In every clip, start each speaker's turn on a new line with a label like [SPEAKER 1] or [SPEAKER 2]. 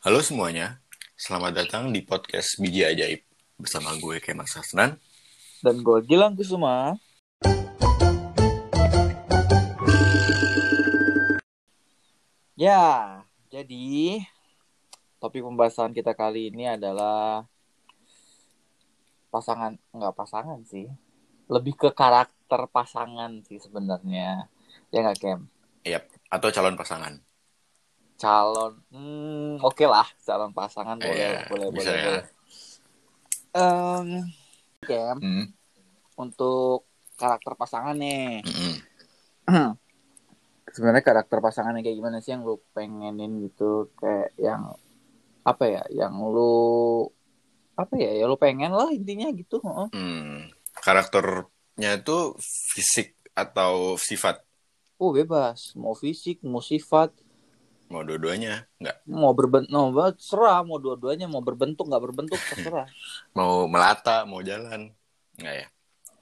[SPEAKER 1] Halo semuanya, selamat datang di podcast Biji Ajaib bersama gue Kemas Hasnan.
[SPEAKER 2] Dan gue Gilang Kusuma. Ya, jadi topik pembahasan kita kali ini adalah pasangan, enggak pasangan sih. Lebih ke karakter pasangan sih sebenarnya. Ya nggak, Kem?
[SPEAKER 1] Yap, atau calon pasangan.
[SPEAKER 2] Calon, hmm, oke lah, calon pasangan boleh,
[SPEAKER 1] Iya,
[SPEAKER 2] boleh,
[SPEAKER 1] bisa
[SPEAKER 2] boleh,
[SPEAKER 1] ya.
[SPEAKER 2] boleh. Em, Kem,
[SPEAKER 1] Hmm,
[SPEAKER 2] untuk karakter pasangan nih.
[SPEAKER 1] mm-mm.
[SPEAKER 2] sebenarnya karakter pasangannya kayak gimana sih yang lu pengenin gitu kayak yang apa ya yang lu apa ya ya lu pengen lah intinya gitu.
[SPEAKER 1] Hmm, Karakternya itu fisik atau sifat?
[SPEAKER 2] oh bebas mau fisik mau sifat
[SPEAKER 1] Mau dua-duanya? Nggak.
[SPEAKER 2] mau berbentuk mau serah mau dua-duanya mau berbentuk nggak berbentuk terserah
[SPEAKER 1] Mau melata? Mau jalan? Nggak ya?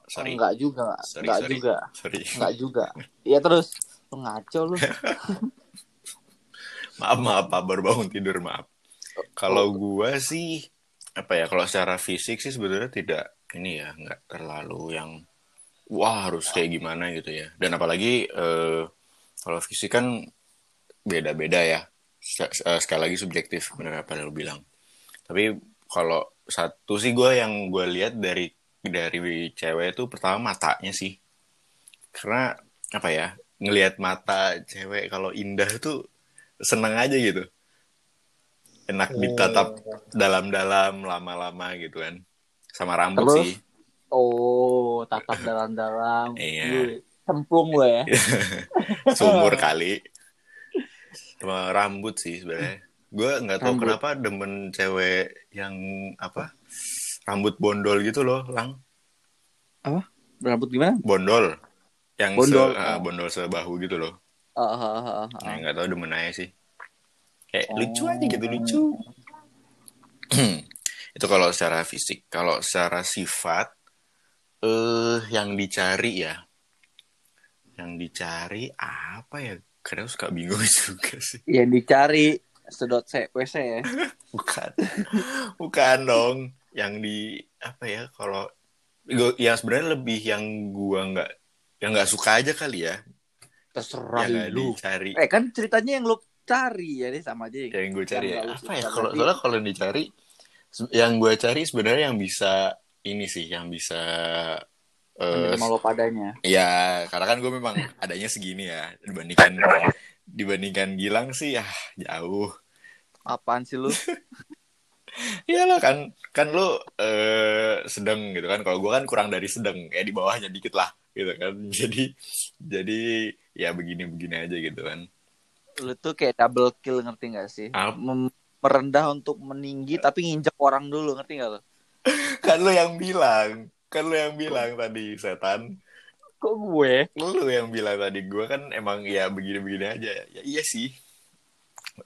[SPEAKER 1] Sorry.
[SPEAKER 2] enggak juga
[SPEAKER 1] Sorry,
[SPEAKER 2] enggak
[SPEAKER 1] sorry.
[SPEAKER 2] juga
[SPEAKER 1] Sorry.
[SPEAKER 2] enggak juga ya terus lu ngaco lu
[SPEAKER 1] Maaf, maaf, Pak. Baru bangun tidur, maaf. Kalau gua sih, apa ya, kalau secara fisik sih sebenarnya tidak, ini ya, nggak terlalu yang, wah harus kayak gimana gitu ya. Dan apalagi, eh, kalau fisik kan beda-beda ya. Eh, Sekali lagi subjektif, bener apa yang lu bilang. Tapi kalau satu sih gue yang gue lihat dari dari cewek itu pertama matanya sih. Karena apa ya, ngelihat mata cewek kalau indah tuh seneng aja gitu. Enak ditatap dalam-dalam lama-lama gitu kan. Sama rambut
[SPEAKER 2] Terus?
[SPEAKER 1] sih.
[SPEAKER 2] oh tatap dalam-dalam
[SPEAKER 1] Iya.
[SPEAKER 2] Lu cemplung gue ya
[SPEAKER 1] Sumur kali. Sama rambut sih sebenarnya. Gue nggak tahu
[SPEAKER 2] Rambut.
[SPEAKER 1] kenapa demen cewek yang apa rambut bondol gitu loh, lang.
[SPEAKER 2] rambut gimana
[SPEAKER 1] Bondol. Yang
[SPEAKER 2] Bondol,
[SPEAKER 1] se, ah,
[SPEAKER 2] oh.
[SPEAKER 1] bondol sebahu gitu loh.
[SPEAKER 2] Ah, ah, ah, ah,
[SPEAKER 1] Nah,
[SPEAKER 2] ah.
[SPEAKER 1] nggak tahu demen aja sih. Kayak
[SPEAKER 2] Oh.
[SPEAKER 1] lucu aja gitu, lucu. Itu kalau secara fisik. Kalau secara sifat, eh yang dicari ya. Yang dicari apa ya? Kadang suka bingung juga sih.
[SPEAKER 2] yang dicari sedot WC ya
[SPEAKER 1] Bukan. Bukan dong. Yang di apa ya? Kalau yang sebenarnya lebih yang gua nggak yang nggak suka aja kali ya.
[SPEAKER 2] terserah
[SPEAKER 1] Yang
[SPEAKER 2] lu
[SPEAKER 1] dicari.
[SPEAKER 2] eh kan ceritanya yang lu cari ya deh sama aja
[SPEAKER 1] yang gue cari ya
[SPEAKER 2] Yang
[SPEAKER 1] apa ya kalau soalnya kalau dicari yang gue cari sebenarnya yang bisa ini sih yang bisa eh
[SPEAKER 2] menerima lo padanya.
[SPEAKER 1] ya karena kan gue memang adanya segini ya dibandingkan dibandingkan Gilang sih ya jauh.
[SPEAKER 2] Apaan sih lu?
[SPEAKER 1] Iyalah kan kan lu eh sedang gitu kan. Kalau gue kan kurang dari sedang ya di bawahnya dikit lah gitu kan. Jadi jadi ya begini begini aja gitu kan.
[SPEAKER 2] Lu tuh kayak double kill ngerti gak sih?
[SPEAKER 1] Apa?
[SPEAKER 2] Mem- merendah untuk meninggi tapi nginjek orang dulu ngerti gak lo
[SPEAKER 1] kan lu yang bilang kan lu yang bilang tadi setan.
[SPEAKER 2] Kok gue?
[SPEAKER 1] Lu yang bilang tadi gue kan emang ya begini-begini aja. Ya iya sih.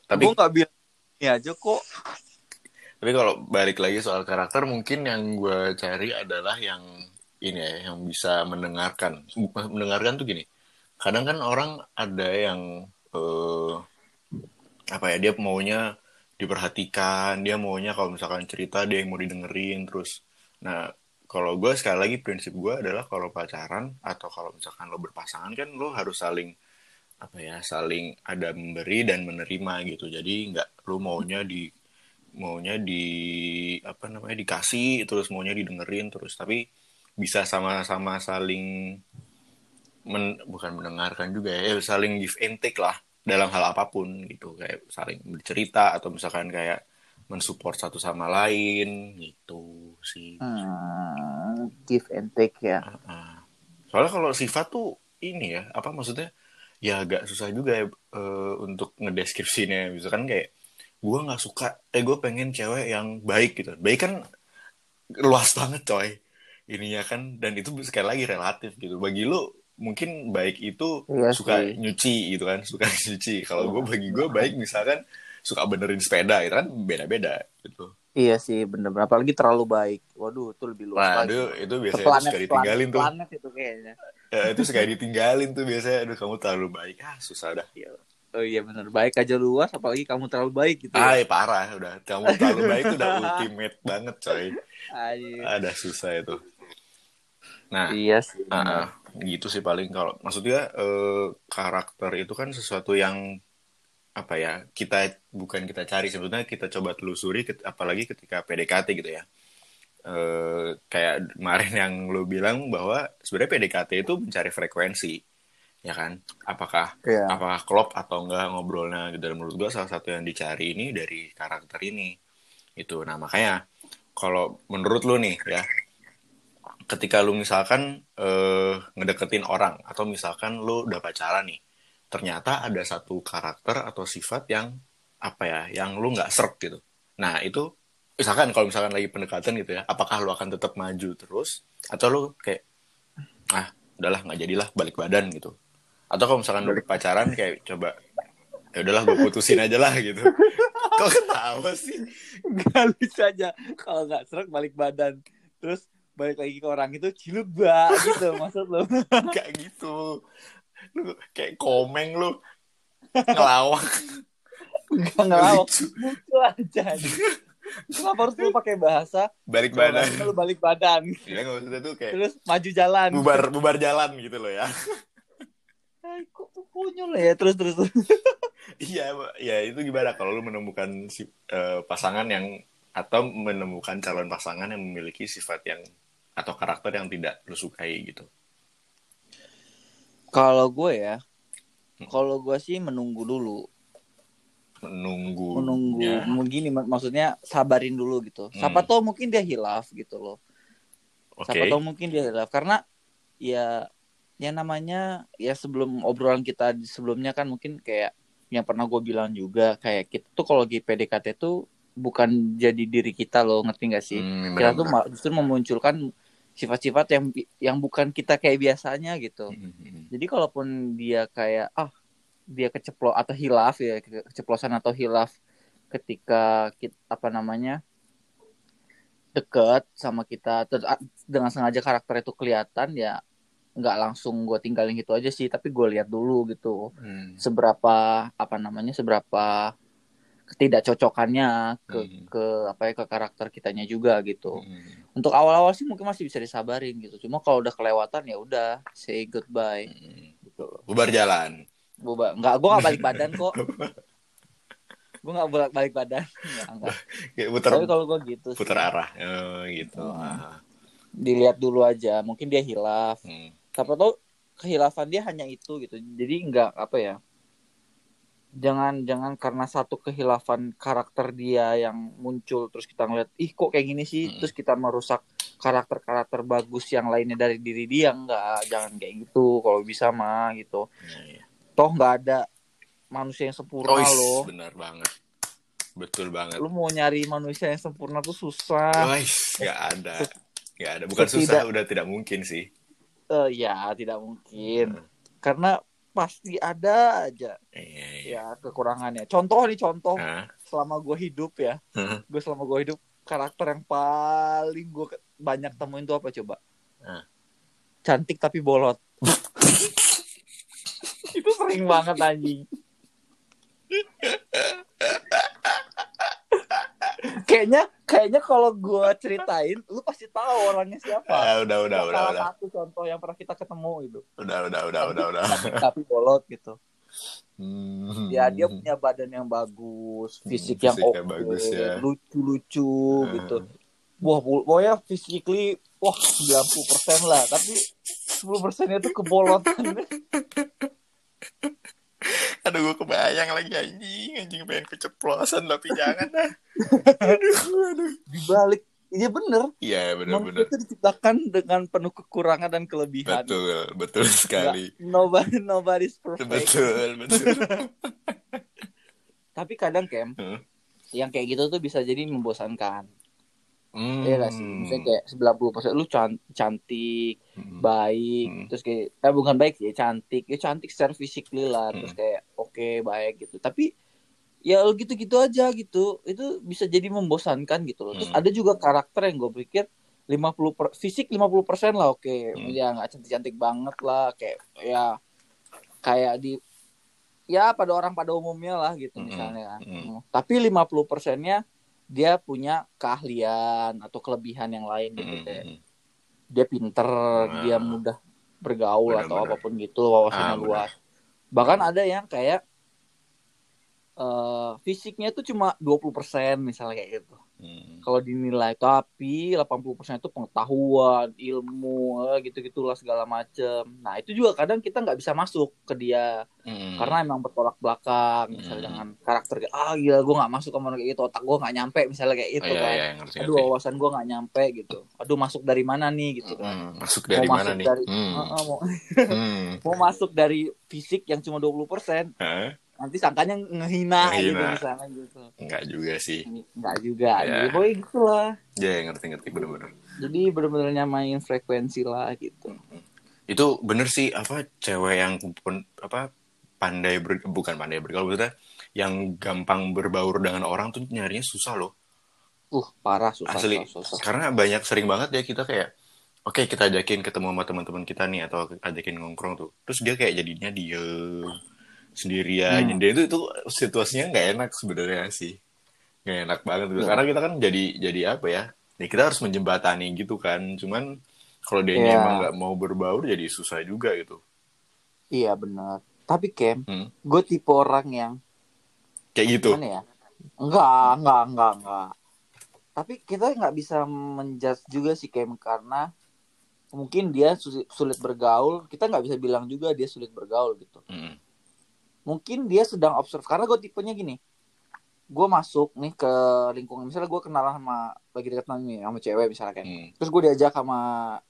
[SPEAKER 1] Tapi
[SPEAKER 2] gue nggak bilang ini aja kok.
[SPEAKER 1] Tapi kalau balik lagi soal karakter mungkin yang gue cari adalah yang ini ya yang bisa mendengarkan. Mendengarkan tuh gini kadang kan orang ada yang eh, apa ya dia maunya diperhatikan dia maunya kalau misalkan cerita dia yang mau didengerin terus. Nah kalau gue sekali lagi prinsip gue adalah kalau pacaran atau kalau misalkan lo berpasangan kan lo harus saling apa ya saling ada memberi dan menerima gitu. Jadi nggak lo maunya di maunya di apa namanya dikasih terus maunya didengerin terus. Tapi bisa sama-sama saling men- bukan mendengarkan juga ya eh, saling give and take lah dalam hal apa pun gitu. Kayak saling bercerita atau misalkan kayak mensupport satu sama lain gitu sih.
[SPEAKER 2] Hmm, give and take ya.
[SPEAKER 1] Soalnya kalau sifat tuh ini ya apa maksudnya? Ya agak susah juga ya eh, untuk ngedeskripsinya. Misalkan kayak gue nggak suka eh gue pengen cewek yang baik gitu. Baik kan luas banget coy ininya kan. Dan itu sekali lagi relatif gitu. Bagi lu mungkin baik itu
[SPEAKER 2] Iya
[SPEAKER 1] suka
[SPEAKER 2] sih.
[SPEAKER 1] nyuci gitu kan. Suka nyuci. Kalau gue bagi gue baik misalkan suka benerin sepeda itu kan. Beda-beda gitu
[SPEAKER 2] iya sih bener-bener apalagi terlalu baik waduh itu lebih luas
[SPEAKER 1] Wah,
[SPEAKER 2] lagi
[SPEAKER 1] itu, itu biasanya itu
[SPEAKER 2] Seplanet-
[SPEAKER 1] suka ditinggalin tuh.
[SPEAKER 2] planet itu kayaknya
[SPEAKER 1] Ya, itu suka ditinggalin tuh biasanya. Aduh, kamu terlalu baik. Ah, susah dah.
[SPEAKER 2] Iya. Oh iya benar baik aja luas apalagi kamu terlalu baik gitu.
[SPEAKER 1] Ay, parah udah. Kamu terlalu baik itu udah ultimate banget, coy. Ada susah itu. Nah,
[SPEAKER 2] Iya sih.
[SPEAKER 1] ah, ah, gitu sih paling kalau maksudnya eh, karakter itu kan sesuatu yang apa ya kita bukan kita cari sebetulnya kita coba telusuri apalagi ketika PDKT gitu ya. Eh, kayak kemarin yang lo bilang bahwa sebenarnya PDKT itu mencari frekuensi ya kan? Apakah
[SPEAKER 2] Iya.
[SPEAKER 1] apakah klop atau enggak ngobrolnya gitu. Dan menurut gua salah satu yang dicari ini dari karakter ini itu. Nah makanya kalau menurut lu nih ya ketika lu misalkan eh, ngedeketin orang atau misalkan lu udah pacaran nih ternyata ada satu karakter atau sifat yang apa ya yang lu nggak serk gitu. Nah itu misalkan kalau misalkan lagi pendekatan gitu ya apakah lu akan tetap maju terus atau lu kayak ah udahlah nggak jadilah balik badan gitu. Atau kalau misalkan lu pacaran kayak coba ya udahlah gue putusin aja lah gitu. Kok ketawa sih?
[SPEAKER 2] Gak lucu aja. Kalau nggak serak balik badan. Terus balik lagi ke orang itu ciluba gitu maksud lo
[SPEAKER 1] kayak gitu lu kayak komeng lu. Ngelawak.
[SPEAKER 2] Nggak ngelawak.
[SPEAKER 1] Lucu.
[SPEAKER 2] aja. Kenapa harus lu pakai bahasa?
[SPEAKER 1] Balik badan.
[SPEAKER 2] lu balik badan.
[SPEAKER 1] Ya nggak maksudnya tuh kayak
[SPEAKER 2] terus maju jalan.
[SPEAKER 1] bubar bubar jalan gitu loh ya.
[SPEAKER 2] Ay, kok konyol ya? Terus terus.
[SPEAKER 1] Iya ya itu gimana? Kalau lu menemukan si, eh, pasangan yang atau menemukan calon pasangan yang memiliki sifat yang atau karakter yang tidak lu sukai gitu
[SPEAKER 2] kalau gue ya kalau gue sih menunggu dulu.
[SPEAKER 1] Menunggu
[SPEAKER 2] menunggu begini mak- maksudnya sabarin dulu gitu.
[SPEAKER 1] Hmm.
[SPEAKER 2] siapa tahu mungkin dia hilaf gitu loh.
[SPEAKER 1] Oke.
[SPEAKER 2] siapa tahu mungkin dia hilaf. Karena ya ya namanya ya sebelum obrolan kita sebelumnya kan mungkin kayak yang pernah gue bilang juga kayak kita tuh kalau lagi PDKT tuh bukan jadi diri kita loh ngerti gak sih?
[SPEAKER 1] Hmm,
[SPEAKER 2] kita tuh justru memunculkan sifat-sifat yang yang bukan kita kayak biasanya gitu
[SPEAKER 1] Hmm, hmm, hmm.
[SPEAKER 2] jadi kalaupun dia kayak ah dia keceplos atau hilaf ya ke- keceplosan atau hilaf ketika kita apa namanya deket sama kita terus ah, dengan sengaja karakter itu kelihatan ya nggak langsung gue tinggalin gitu aja sih tapi gue lihat dulu gitu
[SPEAKER 1] Hmm.
[SPEAKER 2] seberapa apa namanya seberapa ketidakcocokannya ke
[SPEAKER 1] Hmm.
[SPEAKER 2] ke apa ya ke karakter kitanya juga gitu
[SPEAKER 1] Hmm.
[SPEAKER 2] untuk awal-awal sih mungkin masih bisa disabarin gitu cuma kalau udah kelewatan ya udah say goodbye
[SPEAKER 1] Hmm.
[SPEAKER 2] gitu
[SPEAKER 1] bubar jalan
[SPEAKER 2] Boba, nggak, gue nggak balik badan kok. gue nggak bolak balik badan. Nggak, nggak.
[SPEAKER 1] kayak putar
[SPEAKER 2] Tapi kalau gue gitu, sih,
[SPEAKER 1] putar arah oh, gitu
[SPEAKER 2] Hmm.
[SPEAKER 1] Ah.
[SPEAKER 2] dilihat dulu aja. Mungkin dia hilaf.
[SPEAKER 1] Hmm.
[SPEAKER 2] Siapa tahu kehilafan dia hanya itu gitu. Jadi nggak apa ya? Jangan jangan karena satu kehilafan karakter dia yang muncul terus kita ngeliat ih kok kayak gini sih
[SPEAKER 1] Hmm.
[SPEAKER 2] terus kita merusak karakter-karakter bagus yang lainnya dari diri dia nggak jangan kayak gitu kalau bisa mah gitu
[SPEAKER 1] iya.
[SPEAKER 2] toh nggak ada manusia yang sempurna
[SPEAKER 1] Oh, is,
[SPEAKER 2] loh
[SPEAKER 1] benar banget. Betul banget.
[SPEAKER 2] lu mau nyari manusia yang sempurna tuh susah
[SPEAKER 1] nggak ada. Nggak ada. Bukan
[SPEAKER 2] Setidak-
[SPEAKER 1] susah, udah tidak mungkin sih.
[SPEAKER 2] Eh, ya tidak mungkin karena pasti ada aja.
[SPEAKER 1] Iya, iya.
[SPEAKER 2] ya kekurangannya. Contoh nih contoh.
[SPEAKER 1] Hah?
[SPEAKER 2] selama gue hidup ya. Gue selama gue hidup karakter yang paling gue banyak temuin tuh apa coba?
[SPEAKER 1] Hah?
[SPEAKER 2] cantik tapi bolot. Itu sering banget anjing kayaknya kayaknya kalau gue ceritain lu pasti tahu orangnya siapa
[SPEAKER 1] Ah, udah, udah, udah,
[SPEAKER 2] salah
[SPEAKER 1] udah.
[SPEAKER 2] satu contoh yang pernah kita ketemu itu
[SPEAKER 1] Udah, udah, udah, udah, udah.
[SPEAKER 2] tapi bolot gitu
[SPEAKER 1] Hmm.
[SPEAKER 2] ya dia punya badan yang bagus fisik yang
[SPEAKER 1] fisiknya
[SPEAKER 2] oke
[SPEAKER 1] bagus ya.
[SPEAKER 2] lucu-lucu
[SPEAKER 1] Hmm.
[SPEAKER 2] gitu wah pokoknya physically wah 90% lah tapi 10 persennya tuh kebolotan
[SPEAKER 1] Aduh, gue kebayang lagi anjing. Anjing pengen keceplosan, tapi jangan lah. aduh, aduh.
[SPEAKER 2] dibalik iya bener
[SPEAKER 1] Iya,
[SPEAKER 2] manusia
[SPEAKER 1] benar-benar.
[SPEAKER 2] itu diciptakan dengan penuh kekurangan dan kelebihan
[SPEAKER 1] Betul, betul sekali.
[SPEAKER 2] Nggak- nobody nobody's perfect
[SPEAKER 1] Betul, betul.
[SPEAKER 2] tapi kadang kem
[SPEAKER 1] Hmm.
[SPEAKER 2] yang kayak gitu tuh bisa jadi membosankan
[SPEAKER 1] Hmm.
[SPEAKER 2] Iya gak sih? Misalnya kayak 90% lu can- cantik,
[SPEAKER 1] Hmm.
[SPEAKER 2] baik,
[SPEAKER 1] Hmm.
[SPEAKER 2] terus kayak eh bukan baik sih, cantik. Ya cantik secara physically lah,
[SPEAKER 1] Hmm.
[SPEAKER 2] terus kayak oke, baik gitu. Tapi ya gitu-gitu aja gitu. Itu bisa jadi membosankan gitu loh. Terus
[SPEAKER 1] Hmm.
[SPEAKER 2] ada juga karakter yang gue pikir 50 per, fisik 50% lah oke.
[SPEAKER 1] Hmm.
[SPEAKER 2] Ya nggak cantik-cantik banget lah kayak ya kayak di ya pada orang pada umumnya lah gitu
[SPEAKER 1] Mm-mm.
[SPEAKER 2] misalnya kan.
[SPEAKER 1] Mm.
[SPEAKER 2] Tapi 50 persennya dia punya keahlian atau kelebihan yang lain gitu
[SPEAKER 1] Mm,
[SPEAKER 2] kayak dia pinter, dia mudah bergaul atau
[SPEAKER 1] Benar-benar.
[SPEAKER 2] apa pun gitu wawasannya
[SPEAKER 1] Ah,
[SPEAKER 2] luas. Bahkan ada yang kayak eh fisiknya itu cuma 20% misalnya kayak gitu.
[SPEAKER 1] mm.
[SPEAKER 2] Kalau dinilai tapi 80% itu pengetahuan, ilmu, eh, gitu-gitulah segala macem. Nah, itu juga kadang kita nggak bisa masuk ke dia
[SPEAKER 1] Mm.
[SPEAKER 2] karena emang bertolak belakang misalnya
[SPEAKER 1] Hmm.
[SPEAKER 2] dengan karakter ah gila gue nggak masuk sama kayak gitu otak gue nggak nyampe misalnya kayak
[SPEAKER 1] Oh,
[SPEAKER 2] itu
[SPEAKER 1] iya,
[SPEAKER 2] kan
[SPEAKER 1] iya, ngerti,
[SPEAKER 2] aduh
[SPEAKER 1] ngerti.
[SPEAKER 2] wawasan gue nggak nyampe gitu aduh masuk dari mana nih gitu kan
[SPEAKER 1] Mm, masuk dari
[SPEAKER 2] Mau
[SPEAKER 1] mana
[SPEAKER 2] masuk
[SPEAKER 1] nih?
[SPEAKER 2] dari-
[SPEAKER 1] Hmm.
[SPEAKER 2] Heeh, mau,
[SPEAKER 1] Hmm.
[SPEAKER 2] mau masuk dari fisik yang cuma 20%
[SPEAKER 1] Hah?
[SPEAKER 2] Nanti sangkanya ngehina, gitu
[SPEAKER 1] Ngehina.
[SPEAKER 2] misalnya gitu
[SPEAKER 1] Enggak juga sih.
[SPEAKER 2] nggak juga
[SPEAKER 1] Ya.
[SPEAKER 2] jadi boy gitulah
[SPEAKER 1] Ya, ngerti-ngerti bener-bener.
[SPEAKER 2] jadi bener-bener nyamain frekuensi lah gitu
[SPEAKER 1] Itu bener sih apa cewek yang pun- apa pandai ber, bukan pandai bergaul maksudnya yang gampang berbaur dengan orang tuh nyarinya susah loh.
[SPEAKER 2] uh parah susah
[SPEAKER 1] Asli.
[SPEAKER 2] susah, susah.
[SPEAKER 1] Karena banyak sering banget ya kita kayak oke kita ajakin ketemu sama teman-teman kita nih atau ajakin ngongkrong tuh. Terus dia kayak jadinya diem sendirian.
[SPEAKER 2] Hmm.
[SPEAKER 1] Dia itu itu situasinya nggak enak sebenarnya sih. Nggak enak banget gitu. Karena kita kan jadi jadi apa ya? Ya kita harus menjembatani gitu kan. Cuman kalau dia
[SPEAKER 2] Ya.
[SPEAKER 1] emang nggak mau berbaur jadi susah juga gitu.
[SPEAKER 2] iya benar tapi Kem
[SPEAKER 1] Hmm.
[SPEAKER 2] gue tipe orang yang
[SPEAKER 1] Kayak gitu.
[SPEAKER 2] gimana ya enggak enggak enggak enggak tapi kita nggak bisa menjudge juga sih Kem karena mungkin dia sulit, bergaul kita nggak bisa bilang juga dia sulit bergaul gitu
[SPEAKER 1] Mm.
[SPEAKER 2] Mungkin dia sedang observe karena gue tipenya gini gue masuk nih ke lingkungan misalnya gue kenalan sama lagi dekat nih sama cewek misalnya kayak
[SPEAKER 1] Mm.
[SPEAKER 2] terus gue diajak sama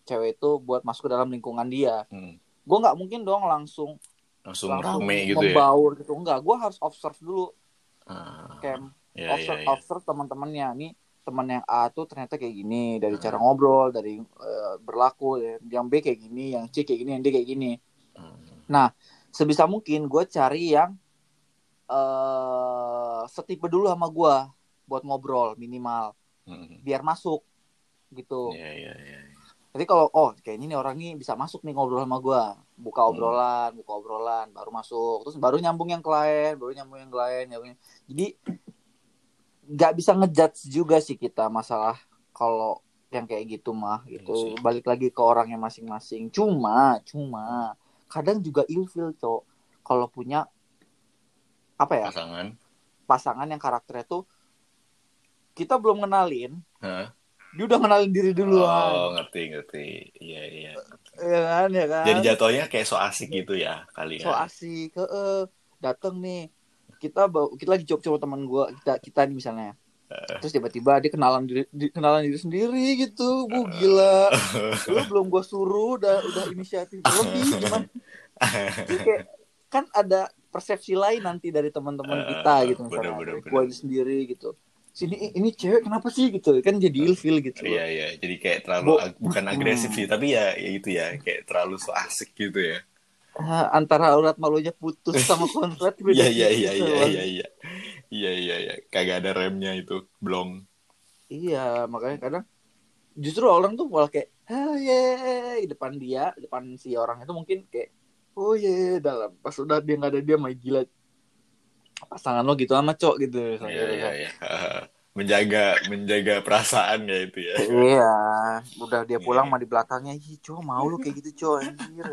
[SPEAKER 2] cewek itu buat masuk ke dalam lingkungan dia
[SPEAKER 1] Mm.
[SPEAKER 2] gue nggak mungkin dong langsung
[SPEAKER 1] Langsung,
[SPEAKER 2] langsung
[SPEAKER 1] rame gitu ya.
[SPEAKER 2] membaur gitu enggak gue harus observe dulu
[SPEAKER 1] Ah,
[SPEAKER 2] kayak
[SPEAKER 1] ya, ya,
[SPEAKER 2] observe,
[SPEAKER 1] ya.
[SPEAKER 2] observe teman-temannya nih teman yang A tuh ternyata kayak gini dari
[SPEAKER 1] Hmm.
[SPEAKER 2] cara ngobrol dari eh, berlaku yang B kayak gini yang C kayak gini yang D kayak gini
[SPEAKER 1] Hmm.
[SPEAKER 2] Sebisa mungkin gue cari yang eh setipe dulu sama gue buat ngobrol minimal.
[SPEAKER 1] Mm.
[SPEAKER 2] biar masuk gitu.
[SPEAKER 1] Ya, ya, ya.
[SPEAKER 2] jadi kalau oh kayaknya nih orang ini bisa masuk nih ngobrol sama gue buka
[SPEAKER 1] Hmm.
[SPEAKER 2] obrolan buka obrolan baru masuk. Terus baru nyambung yang ke lain baru nyambung yang ke lain nyambung- jadi nggak bisa ngejudge juga sih kita masalah kalau yang kayak gitu mah gitu.
[SPEAKER 1] Iya
[SPEAKER 2] balik lagi ke orangnya masing-masing. Cuma cuma kadang juga ilfil cok kalau punya apa ya
[SPEAKER 1] Pasangan.
[SPEAKER 2] pasangan yang karakternya tuh kita belum kenalin
[SPEAKER 1] Hah?
[SPEAKER 2] dia udah kenalin diri duluan
[SPEAKER 1] Oh, ngerti, ngerti. Iya, iya.
[SPEAKER 2] ya kan ya kan
[SPEAKER 1] Jadi jatuhnya kayak so asik gitu ya kali ya.
[SPEAKER 2] so asik ke datang nih kita kita lagi coba teman gua kita kita nih misalnya terus tiba-tiba dia kenalan diri di- kenalan diri sendiri gitu. Bu gila. Lu belum gua suruh udah udah inisiatif. Lebih cuman. Jadi kayak kan ada persepsi lain nanti dari teman-teman kita
[SPEAKER 1] Eh,
[SPEAKER 2] gitu misalnya.
[SPEAKER 1] bener, bener, bener.
[SPEAKER 2] sendiri gitu. Sini "Ih, ini cewek kenapa sih? gitu. Kan jadi ilfil gitu.
[SPEAKER 1] Iya, iya. Jadi kayak terlalu ag- bukan agresif
[SPEAKER 2] Hmm.
[SPEAKER 1] sih, tapi ya, ya itu ya, kayak terlalu so asik gitu ya.
[SPEAKER 2] Ah, antara urat malunya putus sama konslet beda
[SPEAKER 1] Iya, iya,
[SPEAKER 2] tipis
[SPEAKER 1] iya, iya,
[SPEAKER 2] soalnya.
[SPEAKER 1] iya, iya. Iya, iya, iya. Kagak ada remnya itu, belum.
[SPEAKER 2] Iya, makanya kadang justru orang tuh malah kayak, ah ye, di depan dia, di depan si orang itu mungkin kayak, oh ye, dalam pas udah dia nggak ada dia main gila pasangan lo gitu sama cok gitu.
[SPEAKER 1] Iya, iya, iya. menjaga menjaga perasaan ya itu ya.
[SPEAKER 2] Iya, udah dia pulang
[SPEAKER 1] Iya.
[SPEAKER 2] mah di belakangnya, ih cok mau lu kayak gitu cok, anjir.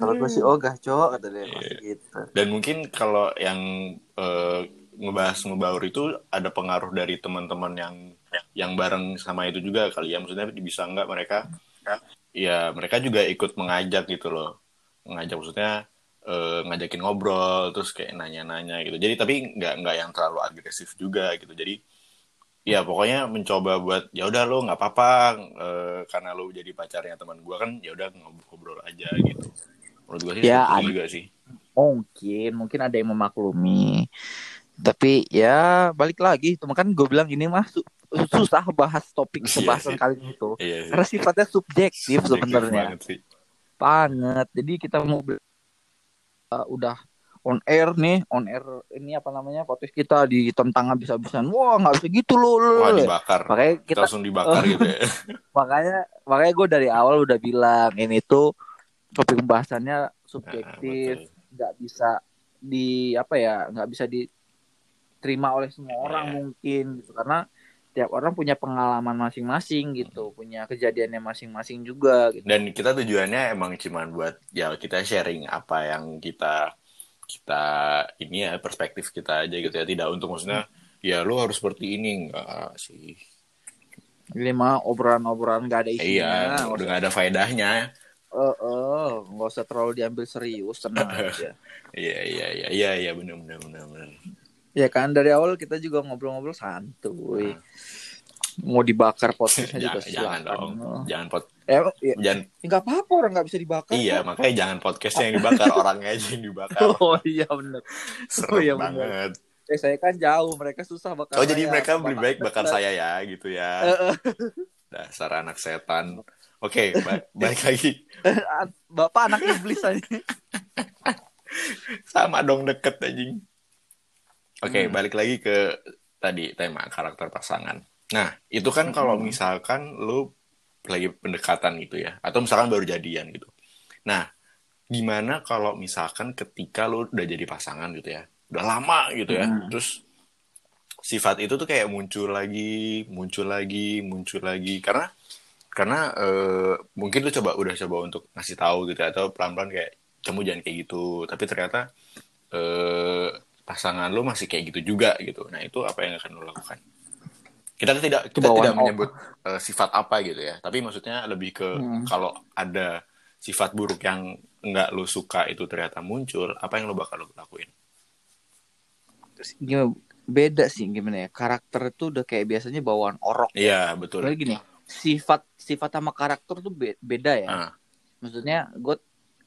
[SPEAKER 2] Kalau gue sih ogah cok, kata dia masih gitu.
[SPEAKER 1] Dan mungkin kalau yang eh, ngebahas ngebaur itu ada pengaruh dari teman-teman yang yang bareng sama itu juga kali ya. Maksudnya bisa nggak mereka ya mereka juga ikut mengajak gitu loh. Ngajak maksudnya eh, ngajakin ngobrol terus kayak nanya-nanya gitu. Jadi tapi nggak nggak yang terlalu agresif juga gitu. Jadi ya pokoknya mencoba buat ya udah lo nggak apa-apa eh, karena lo jadi pacarnya teman gua kan ya udah ngobrol aja gitu. Menurut gua sih
[SPEAKER 2] Ya,
[SPEAKER 1] itu
[SPEAKER 2] ada-
[SPEAKER 1] juga sih.
[SPEAKER 2] Mungkin, mungkin ada yang memaklumi. Tapi ya balik lagi, cuma kan gue bilang ini mah su- susah bahas topik
[SPEAKER 1] Iya
[SPEAKER 2] pembahasan
[SPEAKER 1] sih.
[SPEAKER 2] kali ini tuh.
[SPEAKER 1] Iya sih.
[SPEAKER 2] Karena sifatnya subjektif
[SPEAKER 1] Subjektif
[SPEAKER 2] sebenarnya.
[SPEAKER 1] banget sih.
[SPEAKER 2] Banget. Jadi kita mau uh, udah on air nih, on air ini apa namanya podcast kita ditentang habis-habisan. Wah nggak bisa gitu loh. loh,
[SPEAKER 1] Wah dibakar.
[SPEAKER 2] Makanya
[SPEAKER 1] Kita
[SPEAKER 2] kita
[SPEAKER 1] langsung dibakar gitu ya.
[SPEAKER 2] makanya makanya gue dari awal udah bilang ini tuh topik pembahasannya
[SPEAKER 1] Nah,
[SPEAKER 2] subjektif.
[SPEAKER 1] betul.
[SPEAKER 2] nggak bisa di apa ya nggak bisa diterima oleh semua orang
[SPEAKER 1] Iya.
[SPEAKER 2] mungkin gitu karena tiap orang punya pengalaman masing-masing gitu punya kejadiannya masing-masing juga gitu
[SPEAKER 1] dan kita tujuannya emang cuman buat ya kita sharing apa yang kita kita ini ya perspektif kita aja gitu ya. Tidak untuk maksudnya ya lu harus seperti ini enggak sih.
[SPEAKER 2] Ini mah obrolan-obrolan nggak ada isinya
[SPEAKER 1] iya udah nggak ada faedahnya.
[SPEAKER 2] Eh, eh, nggak usah terlalu diambil serius tenang aja.
[SPEAKER 1] Iya iya iya iya iya benar benar benar benar.
[SPEAKER 2] Ya kan dari awal kita juga ngobrol-ngobrol santuy mau dibakar podcastnya juga
[SPEAKER 1] jangan, jangan
[SPEAKER 2] silakan.
[SPEAKER 1] dong. Jangan pot
[SPEAKER 2] eh, ya,
[SPEAKER 1] jangan
[SPEAKER 2] nggak apa-apa orang nggak bisa dibakar
[SPEAKER 1] iya
[SPEAKER 2] kok.
[SPEAKER 1] makanya jangan podcastnya yang dibakar orangnya aja yang dibakar.
[SPEAKER 2] Oh iya bener.
[SPEAKER 1] Serem
[SPEAKER 2] Oh, iya, benar.
[SPEAKER 1] banget.
[SPEAKER 2] Eh saya kan jauh mereka susah bakar
[SPEAKER 1] oh jadi
[SPEAKER 2] saya.
[SPEAKER 1] mereka lebih baik bakar saya ya gitu
[SPEAKER 2] Eh,
[SPEAKER 1] ya.
[SPEAKER 2] Eh,
[SPEAKER 1] dasar anak setan. Oke ba- balik lagi.
[SPEAKER 2] Bapak anak iblis aja.
[SPEAKER 1] Sama dong deket anjing. Oke
[SPEAKER 2] Hmm.
[SPEAKER 1] balik lagi ke tadi tema karakter pasangan nah itu kan kalau
[SPEAKER 2] Hmm.
[SPEAKER 1] misalkan lu lagi pendekatan gitu ya atau misalkan baru jadian gitu. Nah gimana kalau misalkan ketika lu udah jadi pasangan gitu ya udah lama gitu ya
[SPEAKER 2] Hmm.
[SPEAKER 1] terus sifat itu tuh kayak muncul lagi muncul lagi muncul lagi. Karena karena eh, mungkin lu coba udah coba untuk ngasih tahu gitu ya, atau pelan-pelan kayak kamu jangan kayak gitu. Tapi ternyata eh, pasangan lu masih kayak gitu juga gitu. Nah itu apa yang akan lu lakukan kita tidak kita
[SPEAKER 2] bawaan
[SPEAKER 1] tidak menyebut eh, sifat apa gitu ya. Tapi maksudnya lebih ke
[SPEAKER 2] Hmm.
[SPEAKER 1] kalau ada sifat buruk yang nggak lu suka itu ternyata muncul apa yang lu bakal lu lakuin?
[SPEAKER 2] Gimana beda sih gimana ya. Karakter itu udah kayak biasanya bawaan orok.
[SPEAKER 1] Iya betul.
[SPEAKER 2] Soalnya gini sifat sifat sama karakter tuh be- beda ya.
[SPEAKER 1] Ah.
[SPEAKER 2] maksudnya gue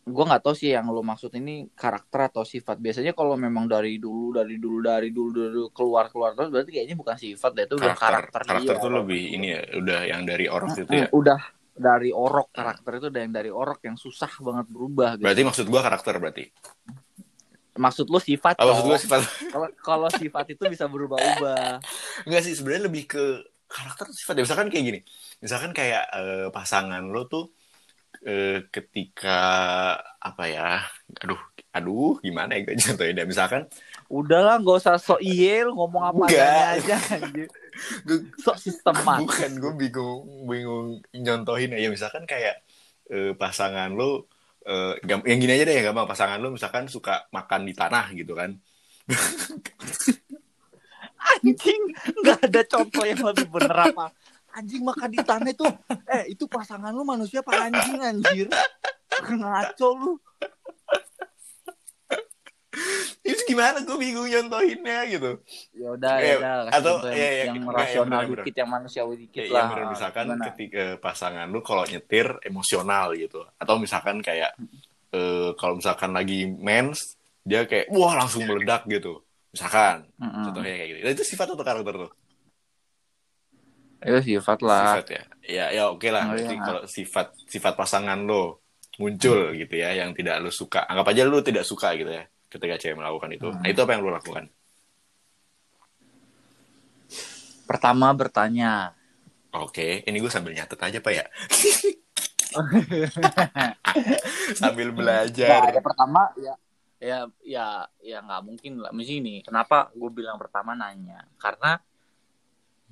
[SPEAKER 2] gue nggak tahu sih yang lo maksud ini karakter atau sifat biasanya kalau memang dari dulu dari dulu dari dulu dulu keluar keluar terus berarti kayaknya bukan sifat deh itu udah
[SPEAKER 1] karakter
[SPEAKER 2] karakter,
[SPEAKER 1] karakter
[SPEAKER 2] dia.
[SPEAKER 1] tuh lebih ini ya udah yang dari orang
[SPEAKER 2] Mm,
[SPEAKER 1] itu ya
[SPEAKER 2] udah dari orok karakter itu udah yang dari orok yang susah banget berubah gitu.
[SPEAKER 1] berarti maksud gua karakter berarti
[SPEAKER 2] maksud lo sifat
[SPEAKER 1] ah, maksud gua sifat
[SPEAKER 2] kalau kalau sifat itu bisa berubah-ubah
[SPEAKER 1] Enggak sih sebenarnya lebih ke karakter sifat ya. Misalkan kayak gini. Misalkan kayak eh, pasangan lo tuh eh, ketika apa ya? Aduh, aduh gimana ya gue contohin ya. Misalkan.
[SPEAKER 2] Udahlah nggak usah sok iye lu ngomong apa aja
[SPEAKER 1] gue
[SPEAKER 2] sok sistemat
[SPEAKER 1] bukan gue bingung bingung nyontohin ya misalkan kayak eh, pasangan lo eh, yang gini aja deh yang gampang. Pasangan lo misalkan suka makan di tanah gitu kan.
[SPEAKER 2] Anjing nggak ada contoh yang lebih bener apa anjing makan di tanah itu. Eh itu pasangan lu manusia apa anjing anjir? Ngaco lu.
[SPEAKER 1] Itu gimana gue bingung nyontohinnya gitu?
[SPEAKER 2] Ya udah
[SPEAKER 1] Eh,
[SPEAKER 2] ya udah kasih
[SPEAKER 1] atau, ya, ya,
[SPEAKER 2] yang
[SPEAKER 1] enggak,
[SPEAKER 2] rasional
[SPEAKER 1] ya, bener,
[SPEAKER 2] dikit yang manusiawi dikit
[SPEAKER 1] Ya,
[SPEAKER 2] lah.
[SPEAKER 1] iya, bener. misalkan
[SPEAKER 2] Gimana?
[SPEAKER 1] ketika pasangan lu kalau nyetir emosional gitu. Atau misalkan kayak eh, kalau misalkan lagi mens dia kayak wah langsung meledak gitu. Misalkan
[SPEAKER 2] Mm-mm.
[SPEAKER 1] contohnya kayak gitu. Itu sifat atau karakter tuh
[SPEAKER 2] itu sifat lah.
[SPEAKER 1] Sifat ya. Ya ya oke lah.
[SPEAKER 2] Oh,
[SPEAKER 1] berarti
[SPEAKER 2] iya.
[SPEAKER 1] kalau sifat sifat pasangan lo muncul gitu ya yang tidak lo suka. Anggap aja lo tidak suka gitu ya ketika cewek melakukan itu.
[SPEAKER 2] Hmm.
[SPEAKER 1] nah itu apa yang lo lakukan?
[SPEAKER 2] Pertama bertanya.
[SPEAKER 1] Oke ini gue sambil nyatet aja pak ya. Sambil
[SPEAKER 2] Nah,
[SPEAKER 1] belajar
[SPEAKER 2] ya pertama ya ya ya ya nggak mungkin lah. Mesti ini kenapa gue bilang pertama nanya? Karena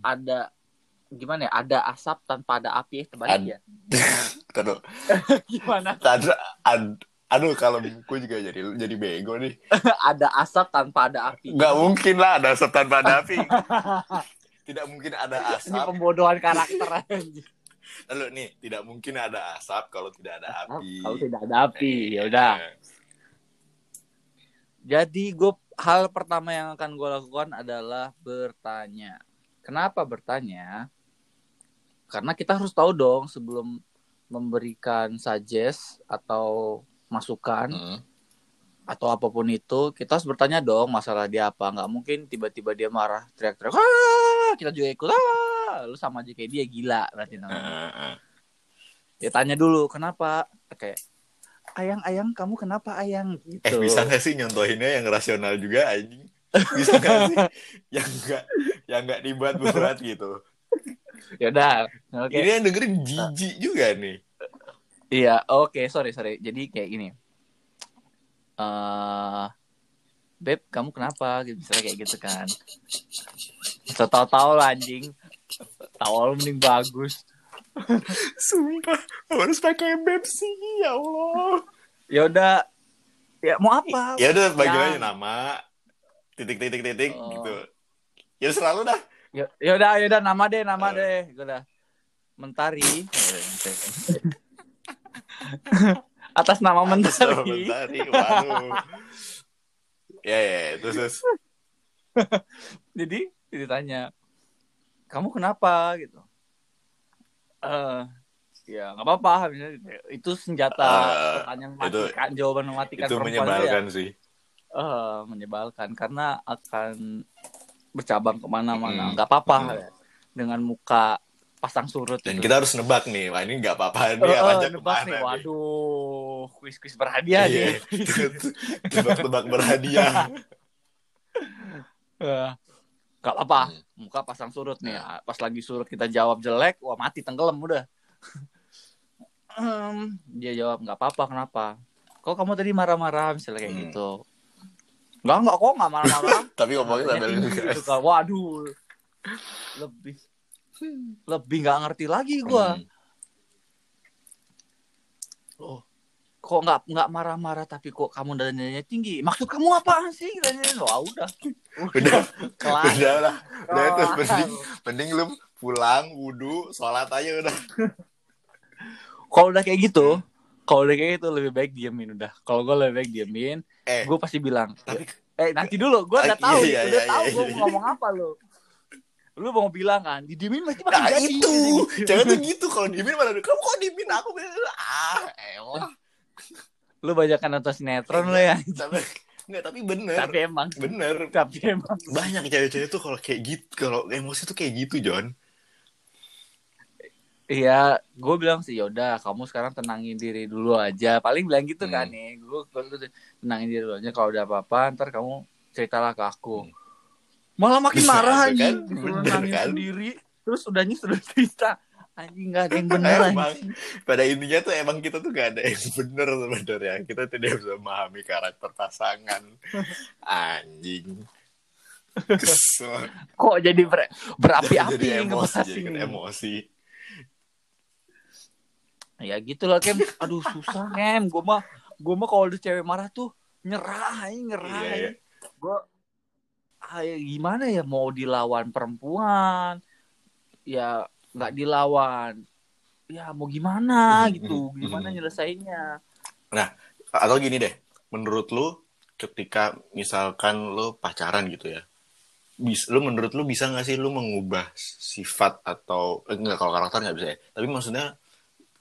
[SPEAKER 2] ada gimana ya ada asap tanpa ada api terbalik
[SPEAKER 1] Ad-
[SPEAKER 2] ya?
[SPEAKER 1] Taduh,
[SPEAKER 2] gimana?
[SPEAKER 1] Tadra, ad, aduh kalau gue juga jadi jadi bego nih.
[SPEAKER 2] ada asap tanpa ada api.
[SPEAKER 1] Nggak mungkin lah ada asap tanpa ada api. Tidak mungkin ada
[SPEAKER 2] ini
[SPEAKER 1] asap.
[SPEAKER 2] pembodohan karakter
[SPEAKER 1] Lalu nih, tidak mungkin ada asap kalau tidak ada api.
[SPEAKER 2] kalau tidak ada api ya udah.
[SPEAKER 1] Eh,
[SPEAKER 2] jadi gue hal pertama yang akan gue lakukan adalah bertanya. Kenapa bertanya karena kita harus tahu dong sebelum memberikan suggest atau masukan
[SPEAKER 1] mm,
[SPEAKER 2] atau apa pun itu kita harus bertanya dong masalah dia apa nggak mungkin tiba-tiba dia marah teriak-teriak "Ah!" kita juga ikut ah lu sama aja kayak dia gila
[SPEAKER 1] eh,
[SPEAKER 2] namanya
[SPEAKER 1] eh, eh.
[SPEAKER 2] ya tanya dulu kenapa kayak ayang ayang kamu kenapa ayang
[SPEAKER 1] Eh
[SPEAKER 2] gitu
[SPEAKER 1] bisa nggak sih nyontohinnya yang rasional juga anjing? Bisa nggak sih? yang nggak yang nggak dibuat berat gitu.
[SPEAKER 2] Ya udah oke.
[SPEAKER 1] Ini yang dengerin jijik juga nih.
[SPEAKER 2] iya oke sorry sorry. Jadi kayak gini. Eh beb kamu kenapa? Gitu misalnya kayak gitu kan. Tahu-tahu lah anjing. Tahu lu mending bagus.
[SPEAKER 1] Sumpah, harus pakai beb sih, ya Allah.
[SPEAKER 2] ya udah ya mau apa?
[SPEAKER 1] Ya udah bagi aja nama, titik titik titik
[SPEAKER 2] Oh.
[SPEAKER 1] gitu. Ya selalu dah.
[SPEAKER 2] Ya ya udah ya udah nama deh nama
[SPEAKER 1] Eh.
[SPEAKER 2] deh gue udah mentari atas nama mentari
[SPEAKER 1] Mentari, waduh. ya ya, ya. terus terus.
[SPEAKER 2] jadi ditanya kamu kenapa gitu eh ya nggak apa-apa itu senjata
[SPEAKER 1] Eh,
[SPEAKER 2] pertanyaan
[SPEAKER 1] itu-
[SPEAKER 2] mematikan jawaban mematikan
[SPEAKER 1] Itu
[SPEAKER 2] itu ya
[SPEAKER 1] menyebalkan sih.
[SPEAKER 2] eh, menyebalkan karena akan bercabang ke
[SPEAKER 1] mana-mana.
[SPEAKER 2] Nggak apa-apa.
[SPEAKER 1] Mm.
[SPEAKER 2] ya. dengan muka pasang surut
[SPEAKER 1] Dan
[SPEAKER 2] itu.
[SPEAKER 1] kita harus nebak nih, wah ini nggak apa-apa.
[SPEAKER 2] Eh,
[SPEAKER 1] nih,
[SPEAKER 2] eh,
[SPEAKER 1] arahnya
[SPEAKER 2] nebak nih. waduh kuis-kuis berhadiah
[SPEAKER 1] Iya,
[SPEAKER 2] nih.
[SPEAKER 1] Tebak-tebak berhadiah.
[SPEAKER 2] Eh, nggak apa-apa.
[SPEAKER 1] Hmm.
[SPEAKER 2] muka pasang surut nih. Pas lagi surut kita jawab jelek wah mati tenggelam udah. Dia jawab nggak apa-apa kenapa? Kok kamu tadi marah-marah? misalnya kayak
[SPEAKER 1] Hmm.
[SPEAKER 2] gitu nggak nggak kok nggak marah-marah.
[SPEAKER 1] Tapi ngomongnya sambil
[SPEAKER 2] Tinggi gitu kan. waduh. Lebih lebih nggak ngerti lagi gua.
[SPEAKER 1] Hmm.
[SPEAKER 2] oh kok nggak nggak marah-marah tapi kok kamu dananya tinggi? Maksud kamu apa sih? Dananya wah udah.
[SPEAKER 1] Udah,
[SPEAKER 2] kelar.
[SPEAKER 1] udah lah. Udah itu mending, mending lu pulang, wudhu, sholat aja udah.
[SPEAKER 2] kalau udah kayak gitu kalau udah kayak gitu lebih baik diemin udah kalau gue lebih baik diemin
[SPEAKER 1] Eh,
[SPEAKER 2] gue pasti bilang
[SPEAKER 1] tapi
[SPEAKER 2] eh nanti dulu gue udah
[SPEAKER 1] Ah,
[SPEAKER 2] tahu
[SPEAKER 1] iya,
[SPEAKER 2] udah
[SPEAKER 1] iya,
[SPEAKER 2] tahu
[SPEAKER 1] iya,
[SPEAKER 2] gue
[SPEAKER 1] iya.
[SPEAKER 2] ngomong apa lo lu mau bilang kan didiemin pasti makin
[SPEAKER 1] nah
[SPEAKER 2] jadi
[SPEAKER 1] itu,
[SPEAKER 2] gitu.
[SPEAKER 1] jangan tuh gitu. Kalau diemin malah, kamu kok diemin aku? Ah, elah.
[SPEAKER 2] lu banyak kan nonton sinetron lo ya
[SPEAKER 1] Tapi, enggak, tapi bener.
[SPEAKER 2] tapi emang
[SPEAKER 1] Bener.
[SPEAKER 2] tapi emang
[SPEAKER 1] Banyak cewek-cewek tuh kalau kayak gitu, kalau emosi tuh kayak gitu, John.
[SPEAKER 2] Iya, gue bilang sih yaudah kamu sekarang tenangin diri dulu aja. Paling bilang gitu kan
[SPEAKER 1] Hmm.
[SPEAKER 2] nih. Gue tenangin diri dulu aja. Kalau udah apa-apa, ntar kamu ceritalah ke aku.
[SPEAKER 1] Hmm.
[SPEAKER 2] Malah makin marah anjing.
[SPEAKER 1] kan?
[SPEAKER 2] Nangis
[SPEAKER 1] kan?
[SPEAKER 2] sendiri. Terus udahnya sudah cerita. Anjing gak ada yang bener
[SPEAKER 1] Emang. Pada intinya tuh emang kita tuh gak ada yang bener sebenarnya. Kita tidak bisa memahami karakter pasangan. Anjing. Kesel.
[SPEAKER 2] Kok jadi ber- berapi-api
[SPEAKER 1] emosi, jadi kan emosi.
[SPEAKER 2] Ya gitu lah Kem. Aduh susah Kem. Gue mah gue mah kalau ada cewek marah tuh nyerah, nyerah.
[SPEAKER 1] Iya, iya.
[SPEAKER 2] Gue ah, ya gimana ya mau dilawan perempuan ya nggak dilawan ya mau gimana
[SPEAKER 1] Mhm,
[SPEAKER 2] gitu
[SPEAKER 1] mhm,
[SPEAKER 2] gimana
[SPEAKER 1] mhm.
[SPEAKER 2] nyelesainnya
[SPEAKER 1] Atau gini deh, menurut lu ketika misalkan lu pacaran gitu ya, bis, lu menurut lu bisa nggak sih lu mengubah sifat atau eh, enggak kalau karakter nggak bisa ya, tapi maksudnya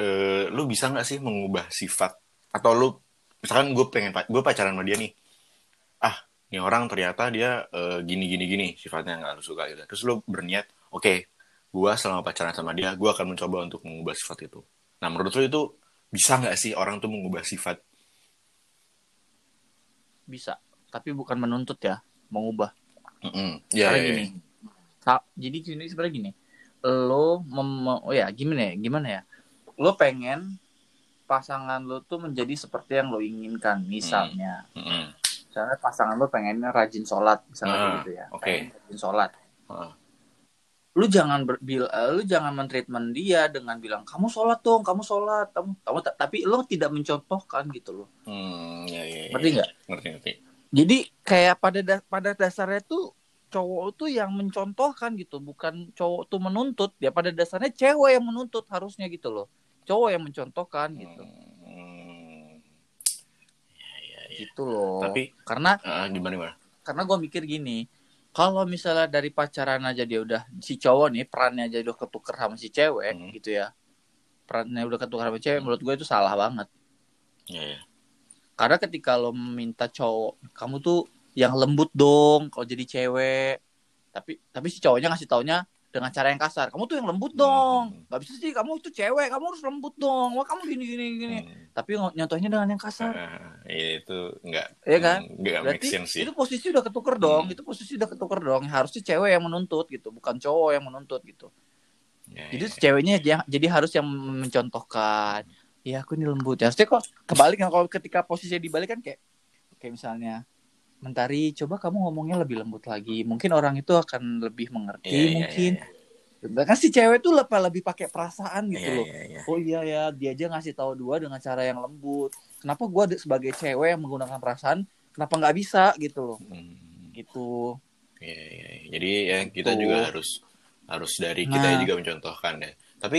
[SPEAKER 1] eh, lu bisa nggak sih mengubah sifat? Atau lu misalkan gue pengen gue pacaran sama dia nih, ah ini orang ternyata dia eh, gini gini gini sifatnya nggak lu suka gitu, terus lu berniat, oke, gue selama pacaran sama dia, gue akan mencoba untuk mengubah sifat itu. Nah menurut lu itu bisa nggak sih orang tuh mengubah sifat?
[SPEAKER 2] Bisa tapi bukan menuntut ya mengubah.
[SPEAKER 1] Mm-mm. Ya,
[SPEAKER 2] karena
[SPEAKER 1] ya, ya.
[SPEAKER 2] gini Sa- jadi gini sebenarnya gini. Lo mem- oh ya gimana ya gimana ya lo pengen pasangan lo tuh menjadi seperti yang lo inginkan misalnya
[SPEAKER 1] Mm-mm.
[SPEAKER 2] misalnya pasangan lo pengennya rajin sholat misalnya
[SPEAKER 1] Ah,
[SPEAKER 2] gitu ya
[SPEAKER 1] oke.
[SPEAKER 2] pengen rajin sholat
[SPEAKER 1] Ah.
[SPEAKER 2] lu jangan ber, bil- eh, lu jangan mentreatment dia dengan bilang kamu sholat dong kamu sholat kamu kamu ta- tapi lo tidak mencontohkan gitu loh
[SPEAKER 1] Hmm, ya, ya, ya.
[SPEAKER 2] ngerti nggak
[SPEAKER 1] Ngerti, ngerti.
[SPEAKER 2] jadi kayak pada da- pada dasarnya tuh cowok tuh yang mencontohkan gitu bukan cowok tuh menuntut ya pada dasarnya cewek yang menuntut harusnya gitu loh cowok yang mencontohkan gitu
[SPEAKER 1] Hmm. Ya, ya, ya.
[SPEAKER 2] gitu loh
[SPEAKER 1] Tapi-
[SPEAKER 2] karena
[SPEAKER 1] Ah, gimana, gimana?
[SPEAKER 2] karena gue mikir gini kalau misalnya dari pacaran aja dia udah si cowok nih perannya aja udah ketuker sama si cewek
[SPEAKER 1] Hmm.
[SPEAKER 2] gitu ya perannya udah ketuker sama cewek menurut gue itu salah banget
[SPEAKER 1] Ya, ya.
[SPEAKER 2] karena ketika lo meminta cowok kamu tuh yang lembut dong kalau jadi cewek tapi tapi si cowoknya ngasih taunya dengan cara yang kasar kamu tuh yang lembut dong
[SPEAKER 1] Hmm.
[SPEAKER 2] nggak bisa sih kamu tuh cewek kamu harus lembut dong wah kamu gini gini gini
[SPEAKER 1] Hmm.
[SPEAKER 2] tapi nyontohnya dengan yang kasar
[SPEAKER 1] ya, itu enggak.
[SPEAKER 2] Iya kan?
[SPEAKER 1] Enggak make
[SPEAKER 2] berarti
[SPEAKER 1] sense sih.
[SPEAKER 2] itu posisi udah ketuker dong
[SPEAKER 1] Hmm.
[SPEAKER 2] itu posisi udah ketuker dong harusnya cewek yang menuntut gitu bukan cowok yang menuntut gitu
[SPEAKER 1] Ya,
[SPEAKER 2] jadi
[SPEAKER 1] ya.
[SPEAKER 2] ceweknya jadi harus yang mencontohkan ya aku ini lembut ya harusnya kok kebalik kan kalau ketika posisinya dibalik kan kayak kayak misalnya Mentari coba kamu ngomongnya lebih lembut lagi mungkin orang itu akan lebih mengerti
[SPEAKER 1] Iya, iya,
[SPEAKER 2] mungkin
[SPEAKER 1] iya,
[SPEAKER 2] Bahkan si cewek tuh lebih lebih pakai perasaan gitu
[SPEAKER 1] iya,
[SPEAKER 2] loh
[SPEAKER 1] iya, iya.
[SPEAKER 2] oh iya ya dia aja ngasih tahu dua dengan cara yang lembut kenapa gua de- sebagai cewek yang menggunakan perasaan kenapa nggak bisa gitu loh
[SPEAKER 1] Hmm,
[SPEAKER 2] gitu
[SPEAKER 1] iya, iya, iya. Jadi ya kita
[SPEAKER 2] Tuh.
[SPEAKER 1] juga harus harus dari kita
[SPEAKER 2] Nah.
[SPEAKER 1] juga mencontohkan ya. Tapi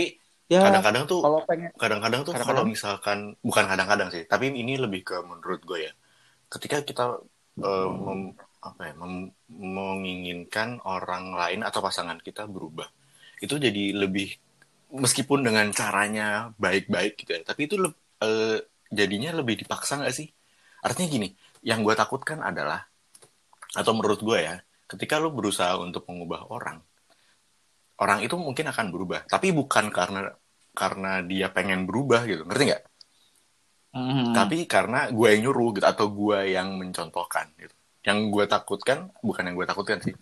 [SPEAKER 2] ya
[SPEAKER 1] kadang-kadang tuh
[SPEAKER 2] kalau pengen
[SPEAKER 1] kadang-kadang tuh kalau misalkan bukan kadang-kadang sih, tapi ini lebih ke menurut gue ya. Ketika kita eh, mem- apa ya, mem- menginginkan orang lain atau pasangan kita berubah, itu jadi lebih meskipun dengan caranya baik-baik gitu ya, tapi itu leb- eh, jadinya lebih dipaksa nggak sih? Artinya gini, yang gue takutkan adalah atau menurut gue ya, ketika lu berusaha untuk mengubah orang, orang itu mungkin akan berubah, tapi bukan karena karena dia pengen berubah gitu, ngerti nggak?
[SPEAKER 2] Hmm.
[SPEAKER 1] Tapi karena gue yang nyuruh gitu atau gue yang mencontohkan gitu. Yang gue takutkan bukan yang gue takutkan sih.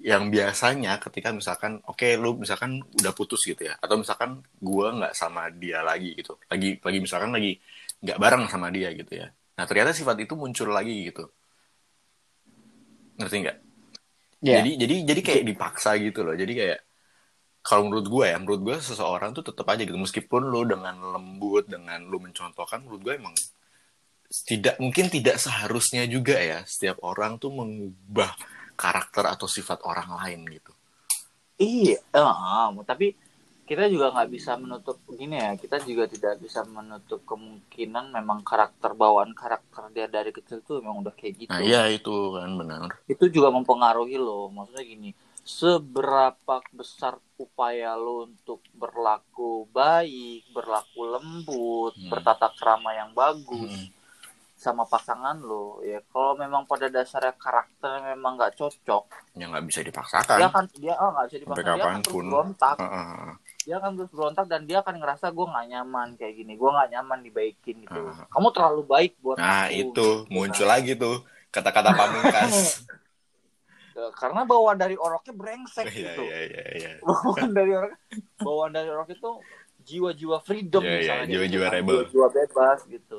[SPEAKER 1] Yang biasanya ketika misalkan oke lu misalkan udah putus gitu ya atau misalkan gue nggak sama dia lagi gitu. Lagi lagi misalkan lagi nggak bareng sama dia gitu ya. Nah ternyata sifat itu muncul lagi gitu. Ngerti nggak?
[SPEAKER 2] Ya.
[SPEAKER 1] Jadi jadi jadi kayak dipaksa gitu loh. Jadi kayak kalau menurut gue ya, menurut gue seseorang tuh tetap aja gitu. Meskipun lu dengan lembut, dengan lu mencontohkan, menurut gue emang tidak mungkin tidak seharusnya juga ya setiap orang tuh mengubah karakter atau sifat orang lain gitu.
[SPEAKER 2] Iya, ah, tapi kita juga nggak bisa menutup gini ya. Kita juga tidak bisa menutup kemungkinan memang karakter bawaan karakter dia dari kecil tuh memang udah kayak gitu.
[SPEAKER 1] Nah iya itu kan benar.
[SPEAKER 2] Itu juga mempengaruhi lo. Maksudnya gini, seberapa besar upaya lo untuk berlaku baik, berlaku lembut,
[SPEAKER 1] Hmm.
[SPEAKER 2] bertata krama yang bagus
[SPEAKER 1] Hmm.
[SPEAKER 2] sama pasangan lo, ya kalau memang pada dasarnya karakternya memang nggak cocok,
[SPEAKER 1] Ya nggak bisa
[SPEAKER 2] dia
[SPEAKER 1] dipaksakan.
[SPEAKER 2] akan dia oh nggak bisa
[SPEAKER 1] Sampai
[SPEAKER 2] dipaksa, dia akan terus berontak.
[SPEAKER 1] Heeh.
[SPEAKER 2] dia akan terus berontak dan dia akan ngerasa gue nggak nyaman kayak gini gue nggak nyaman dibaikin gitu
[SPEAKER 1] Ah.
[SPEAKER 2] kamu terlalu baik buat
[SPEAKER 1] Nah
[SPEAKER 2] aku,
[SPEAKER 1] itu
[SPEAKER 2] gitu
[SPEAKER 1] muncul
[SPEAKER 2] kan.
[SPEAKER 1] lagi tuh kata-kata pamungkas.
[SPEAKER 2] Eh, karena bawaan dari oroknya brengsek
[SPEAKER 1] Iya
[SPEAKER 2] gitu
[SPEAKER 1] iya iya iya.
[SPEAKER 2] bawaan dari orok bawaan dari orok itu jiwa-jiwa freedom
[SPEAKER 1] Iya, iya,
[SPEAKER 2] misalnya kayak
[SPEAKER 1] jiwa-jiwa
[SPEAKER 2] gitu
[SPEAKER 1] rebel.
[SPEAKER 2] jiwa bebas gitu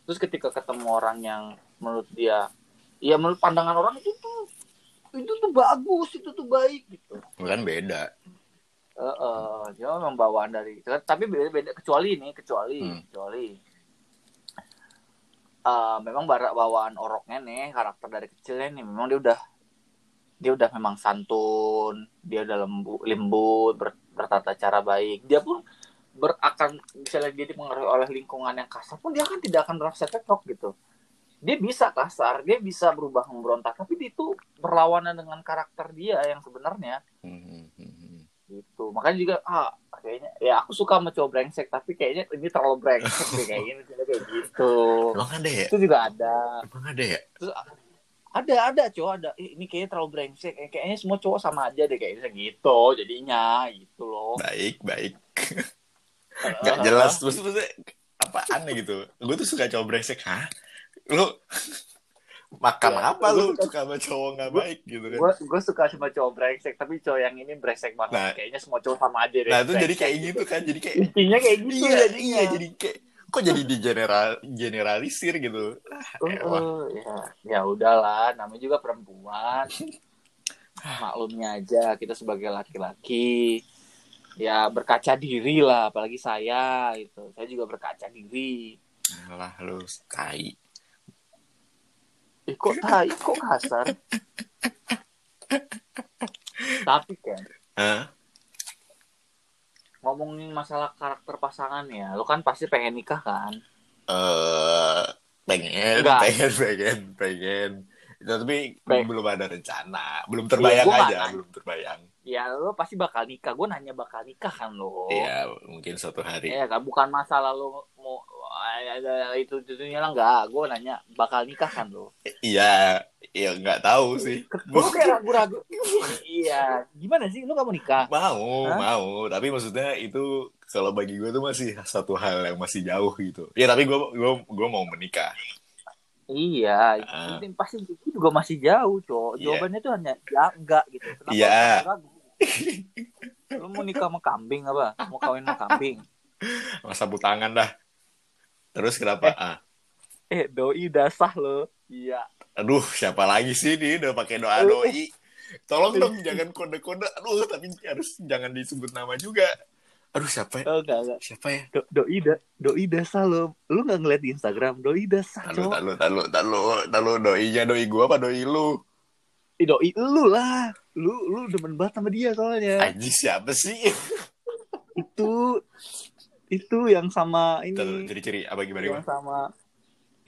[SPEAKER 2] terus ketika ketemu orang yang menurut dia ya menurut pandangan orang itu tuh itu tuh bagus itu tuh baik gitu
[SPEAKER 1] Kan beda.
[SPEAKER 2] Eh, eh, dia memang bawaan dari tapi beda-beda kecuali ini kecuali
[SPEAKER 1] Hmm.
[SPEAKER 2] kecuali eh, memang bara- bawaan oroknya nih karakter dari kecilnya nih memang dia udah dia udah memang santun dia udah lembu, lembut ber- bertata cara baik. Dia pun ber, akan misalnya dia dipengaruhi oleh lingkungan yang kasar pun dia kan tidak akan merasa cocok gitu. Dia bisa kasar dia bisa berubah memberontak tapi itu berlawanan dengan karakter dia yang sebenarnya. Gitu. Makanya juga ah kayaknya ya aku suka sama cowok brengsek tapi kayaknya ini terlalu brengsek deh kayak gini kayak gitu.
[SPEAKER 1] Emang ada ya?
[SPEAKER 2] itu juga ada.
[SPEAKER 1] Emang ada ya?
[SPEAKER 2] terus ada ada cowok ada "Ih, ini kayaknya terlalu brengsek Eh, kayaknya semua cowok sama aja deh kayaknya gitu jadinya gitu loh
[SPEAKER 1] Baik baik.
[SPEAKER 2] Eh,
[SPEAKER 1] Gak jelas. Terus maksudnya apa aneh gitu. Gue tuh suka cowok brengsek. Hah? Lu makan
[SPEAKER 2] Ya,
[SPEAKER 1] apa lu
[SPEAKER 2] suka-
[SPEAKER 1] suka sama cowok nggak baik gitu kan?
[SPEAKER 2] gue gue suka sama cowok brengsek tapi cowok yang ini brengsek banget
[SPEAKER 1] Nah.
[SPEAKER 2] kayaknya semua cowok sama aja deh
[SPEAKER 1] Nah itu jadi kayak gitu kan. Jadi kayak
[SPEAKER 2] intinya kayak gitu
[SPEAKER 1] iya
[SPEAKER 2] jadinya.
[SPEAKER 1] iya jadi kayak kok jadi di general generalisir gitu.
[SPEAKER 2] Uh, uh, ya ya udahlah namanya juga perempuan maklumnya aja kita sebagai laki-laki ya berkaca diri lah apalagi saya gitu saya juga berkaca diri
[SPEAKER 1] Alah lu tai.
[SPEAKER 2] eh, kok tai kok kasar tapi kan
[SPEAKER 1] Hah?
[SPEAKER 2] Ngomongin masalah karakter pasangan ya lu kan pasti pengen nikah kan
[SPEAKER 1] Eh pengen,
[SPEAKER 2] Enggak.
[SPEAKER 1] pengen, pengen, pengen. Tapi
[SPEAKER 2] Peng-
[SPEAKER 1] belum ada rencana, belum terbayang
[SPEAKER 2] nggak
[SPEAKER 1] aja, belum terbayang.
[SPEAKER 2] ya lu pasti bakal nikah gue nanya bakal nikah kan lo
[SPEAKER 1] Iya, mungkin suatu hari.
[SPEAKER 2] ya kan bukan masalah lo mau itu itunya lah enggak gue nanya bakal nikah kan lo
[SPEAKER 1] Iya, iya nggak tahu sih.
[SPEAKER 2] Lu kayak ragu-ragu. iya. Gimana sih? Lu gak mau nikah?
[SPEAKER 1] Mau,
[SPEAKER 2] Hah?
[SPEAKER 1] mau. Tapi maksudnya itu kalau bagi gue tuh masih satu hal yang masih jauh gitu. Ya tapi gue gue gue mau menikah.
[SPEAKER 2] Iya.
[SPEAKER 1] Ah.
[SPEAKER 2] Ini pasti itu juga masih jauh, cowok.
[SPEAKER 1] Iya.
[SPEAKER 2] Jawabannya tuh hanya ya enggak gitu. Kenapa
[SPEAKER 1] Iya.
[SPEAKER 2] ragu? Lu mau nikah sama kambing apa? Mau kawin sama kambing?
[SPEAKER 1] Masa tangan dah. Terus kenapa? Ah,
[SPEAKER 2] Eh, doi udah sah lo. Iya.
[SPEAKER 1] Aduh, siapa lagi sih nih udah pakai doa doi. Tolong dong jangan kode-kode. Aduh, tapi harus jangan disebut nama juga. Aduh, siapa ya?
[SPEAKER 2] Oh, enggak, enggak.
[SPEAKER 1] Siapa ya?
[SPEAKER 2] Do, doi da, doi dasa lo. Lu nggak ngeliat di Instagram doi dasa,
[SPEAKER 1] Talu,
[SPEAKER 2] cowok.
[SPEAKER 1] talu, talu, talu, talu, doinya doi gua apa doi lu?
[SPEAKER 2] Ih, doi lu lah. Lu lu demen banget sama dia soalnya.
[SPEAKER 1] Anjing siapa sih?
[SPEAKER 2] Itu itu yang sama ini.
[SPEAKER 1] Ciri-ciri apa gimana
[SPEAKER 2] yang sama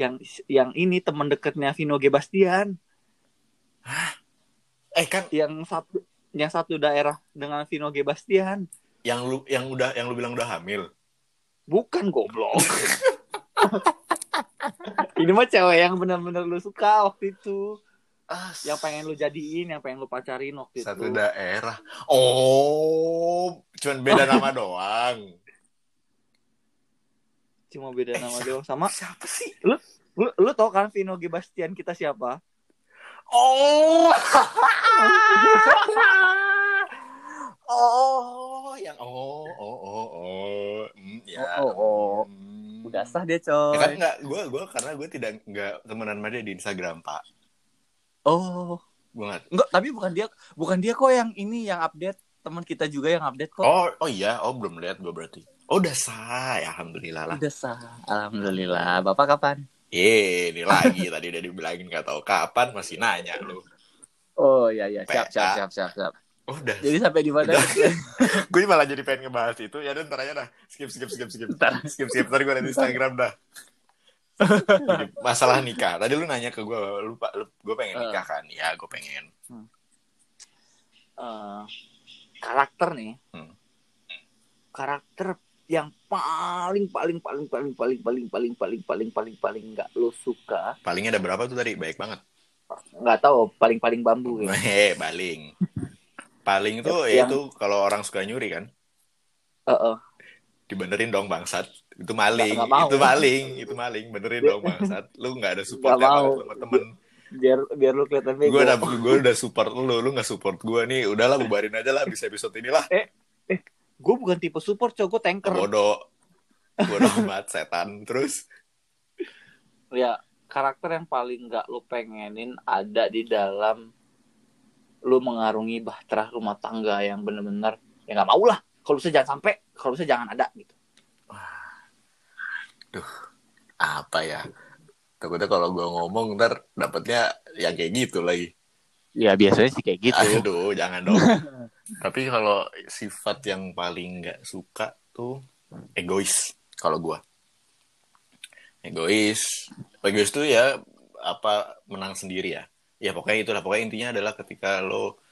[SPEAKER 2] yang yang ini teman dekatnya Vino G Bastian
[SPEAKER 1] Eh kan
[SPEAKER 2] yang satu yang satu daerah dengan Vino G Bastian
[SPEAKER 1] yang lu yang udah yang lu bilang udah hamil.
[SPEAKER 2] bukan goblok. Ini mah cewek yang benar-benar lu suka waktu itu.
[SPEAKER 1] Ah,
[SPEAKER 2] yang pengen lu jadiin yang pengen lu pacarin waktu
[SPEAKER 1] satu
[SPEAKER 2] itu.
[SPEAKER 1] daerah. Oh, cuman beda nama doang.
[SPEAKER 2] Cuma beda
[SPEAKER 1] Eh,
[SPEAKER 2] nama
[SPEAKER 1] siapa-
[SPEAKER 2] doang sama
[SPEAKER 1] Siapa sih?
[SPEAKER 2] lu lu tau kan Vino G Bastian kita siapa
[SPEAKER 1] Oh. oh, yang oh oh oh oh. Hmm, ya.
[SPEAKER 2] Oh, oh, oh.
[SPEAKER 1] Hmm.
[SPEAKER 2] udah sah dia
[SPEAKER 1] Ya kan
[SPEAKER 2] coy
[SPEAKER 1] enggak, gue gue karena gue tidak enggak temenan sama dia di Instagram, Pak.
[SPEAKER 2] oh
[SPEAKER 1] enggak.
[SPEAKER 2] enggak tapi bukan dia bukan dia kok yang ini yang update teman kita juga yang update kok
[SPEAKER 1] Oh, oh iya, oh belum lihat gue berarti. Oh, udah sah, ya, alhamdulillah lah.
[SPEAKER 2] Udah sah. Alhamdulillah. Bapak kapan?
[SPEAKER 1] Eh, ini lagi tadi udah dibilangin nggak tahu kapan masih nanya lu.
[SPEAKER 2] Oh iya iya.
[SPEAKER 1] PA.
[SPEAKER 2] Siap siap siap siap siap.
[SPEAKER 1] Oh, udah.
[SPEAKER 2] Jadi sampai di mana?
[SPEAKER 1] gue malah jadi pengen ngebahas itu. Ya udah ntar aja dah. Skip skip skip skip.
[SPEAKER 2] Ntar.
[SPEAKER 1] Skip skip ntar gue liat di Instagram dah. Jadi, masalah nikah. Tadi lu nanya ke gue, lu, lu gue pengen
[SPEAKER 2] Eh.
[SPEAKER 1] nikah kan? Ya, gue pengen.
[SPEAKER 2] Eh, karakter nih.
[SPEAKER 1] Hmm.
[SPEAKER 2] Karakter yang paling paling paling paling paling paling paling paling paling paling paling nggak lo suka
[SPEAKER 1] Palingnya ada berapa tuh tadi? Baik banget.
[SPEAKER 2] nggak tahu paling paling bambu ya.
[SPEAKER 1] Hehe. Paling itu
[SPEAKER 2] Yang-
[SPEAKER 1] ya itu kalau orang suka nyuri kan,
[SPEAKER 2] Eh, eh.
[SPEAKER 1] dibenerin dong bangsat. Itu maling, itu maling, itu maling. Benerin dong bangsat. Lu nggak ada support
[SPEAKER 2] mau.
[SPEAKER 1] sama temen.
[SPEAKER 2] biar biar lu kelihatan bego.
[SPEAKER 1] gue udah gue udah support lu lu nggak support gue nih udahlah bubarin aja lah bisa episode inilah
[SPEAKER 2] Gue bukan tipe support, cowok gue tanker.
[SPEAKER 1] bodoh. Bodoh amat setan. Terus?
[SPEAKER 2] Ya karakter yang paling nggak lu pengenin ada di dalam lu mengarungi bahtera rumah tangga yang bener-bener ya nggak mau lah. Kalau bisa jangan sampai kalau bisa jangan ada gitu.
[SPEAKER 1] Apa ya? Takutnya kalau gue ngomong ntar dapetnya yang kayak gitu lagi.
[SPEAKER 2] Ya biasanya sih kayak gitu.
[SPEAKER 1] Aduh jangan dong tapi kalau sifat yang paling nggak suka tuh egois kalau gue egois. Egois tuh ya apa menang sendiri ya. Ya pokoknya itulah. Pokoknya intinya adalah ketika lo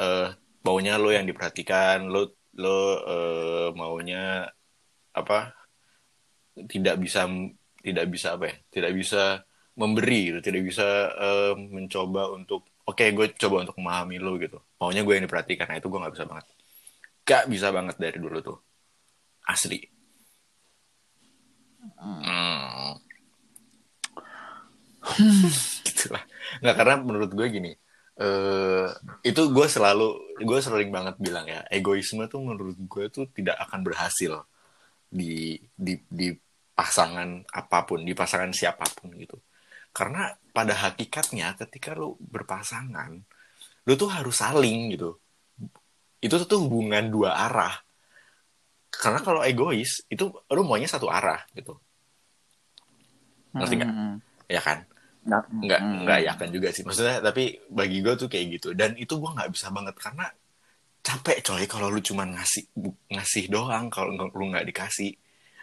[SPEAKER 1] eh, maunya lo yang diperhatikan lo lo eh, maunya apa tidak bisa tidak bisa apa ya tidak bisa memberi gitu tidak bisa eh, mencoba untuk oke gue coba untuk memahami lo gitu. Maunya gue yang diperhatikan. Nah itu gue nggak bisa banget. Gak bisa banget dari dulu tuh. Asli. Hmm. gitulah nggak karena menurut gue gini eh itu gue selalu gue sering banget bilang ya egoisme tuh menurut gue tuh tidak akan berhasil di di di pasangan apa pun di pasangan siapa pun gitu. Karena pada hakikatnya ketika lu berpasangan lu tuh harus saling gitu. Itu tuh hubungan dua arah. Karena kalau egois itu lu maunya satu arah gitu. Ngerti nggak?
[SPEAKER 2] Hmm.
[SPEAKER 1] ya kan?
[SPEAKER 2] Nggak,
[SPEAKER 1] nggak
[SPEAKER 2] hmm.
[SPEAKER 1] nggak yakan juga sih. Maksudnya tapi bagi gue tuh kayak gitu. Dan itu gue nggak bisa banget karena capek coy kalau lu cuman ngasih ngasih doang kalau lu nggak dikasih.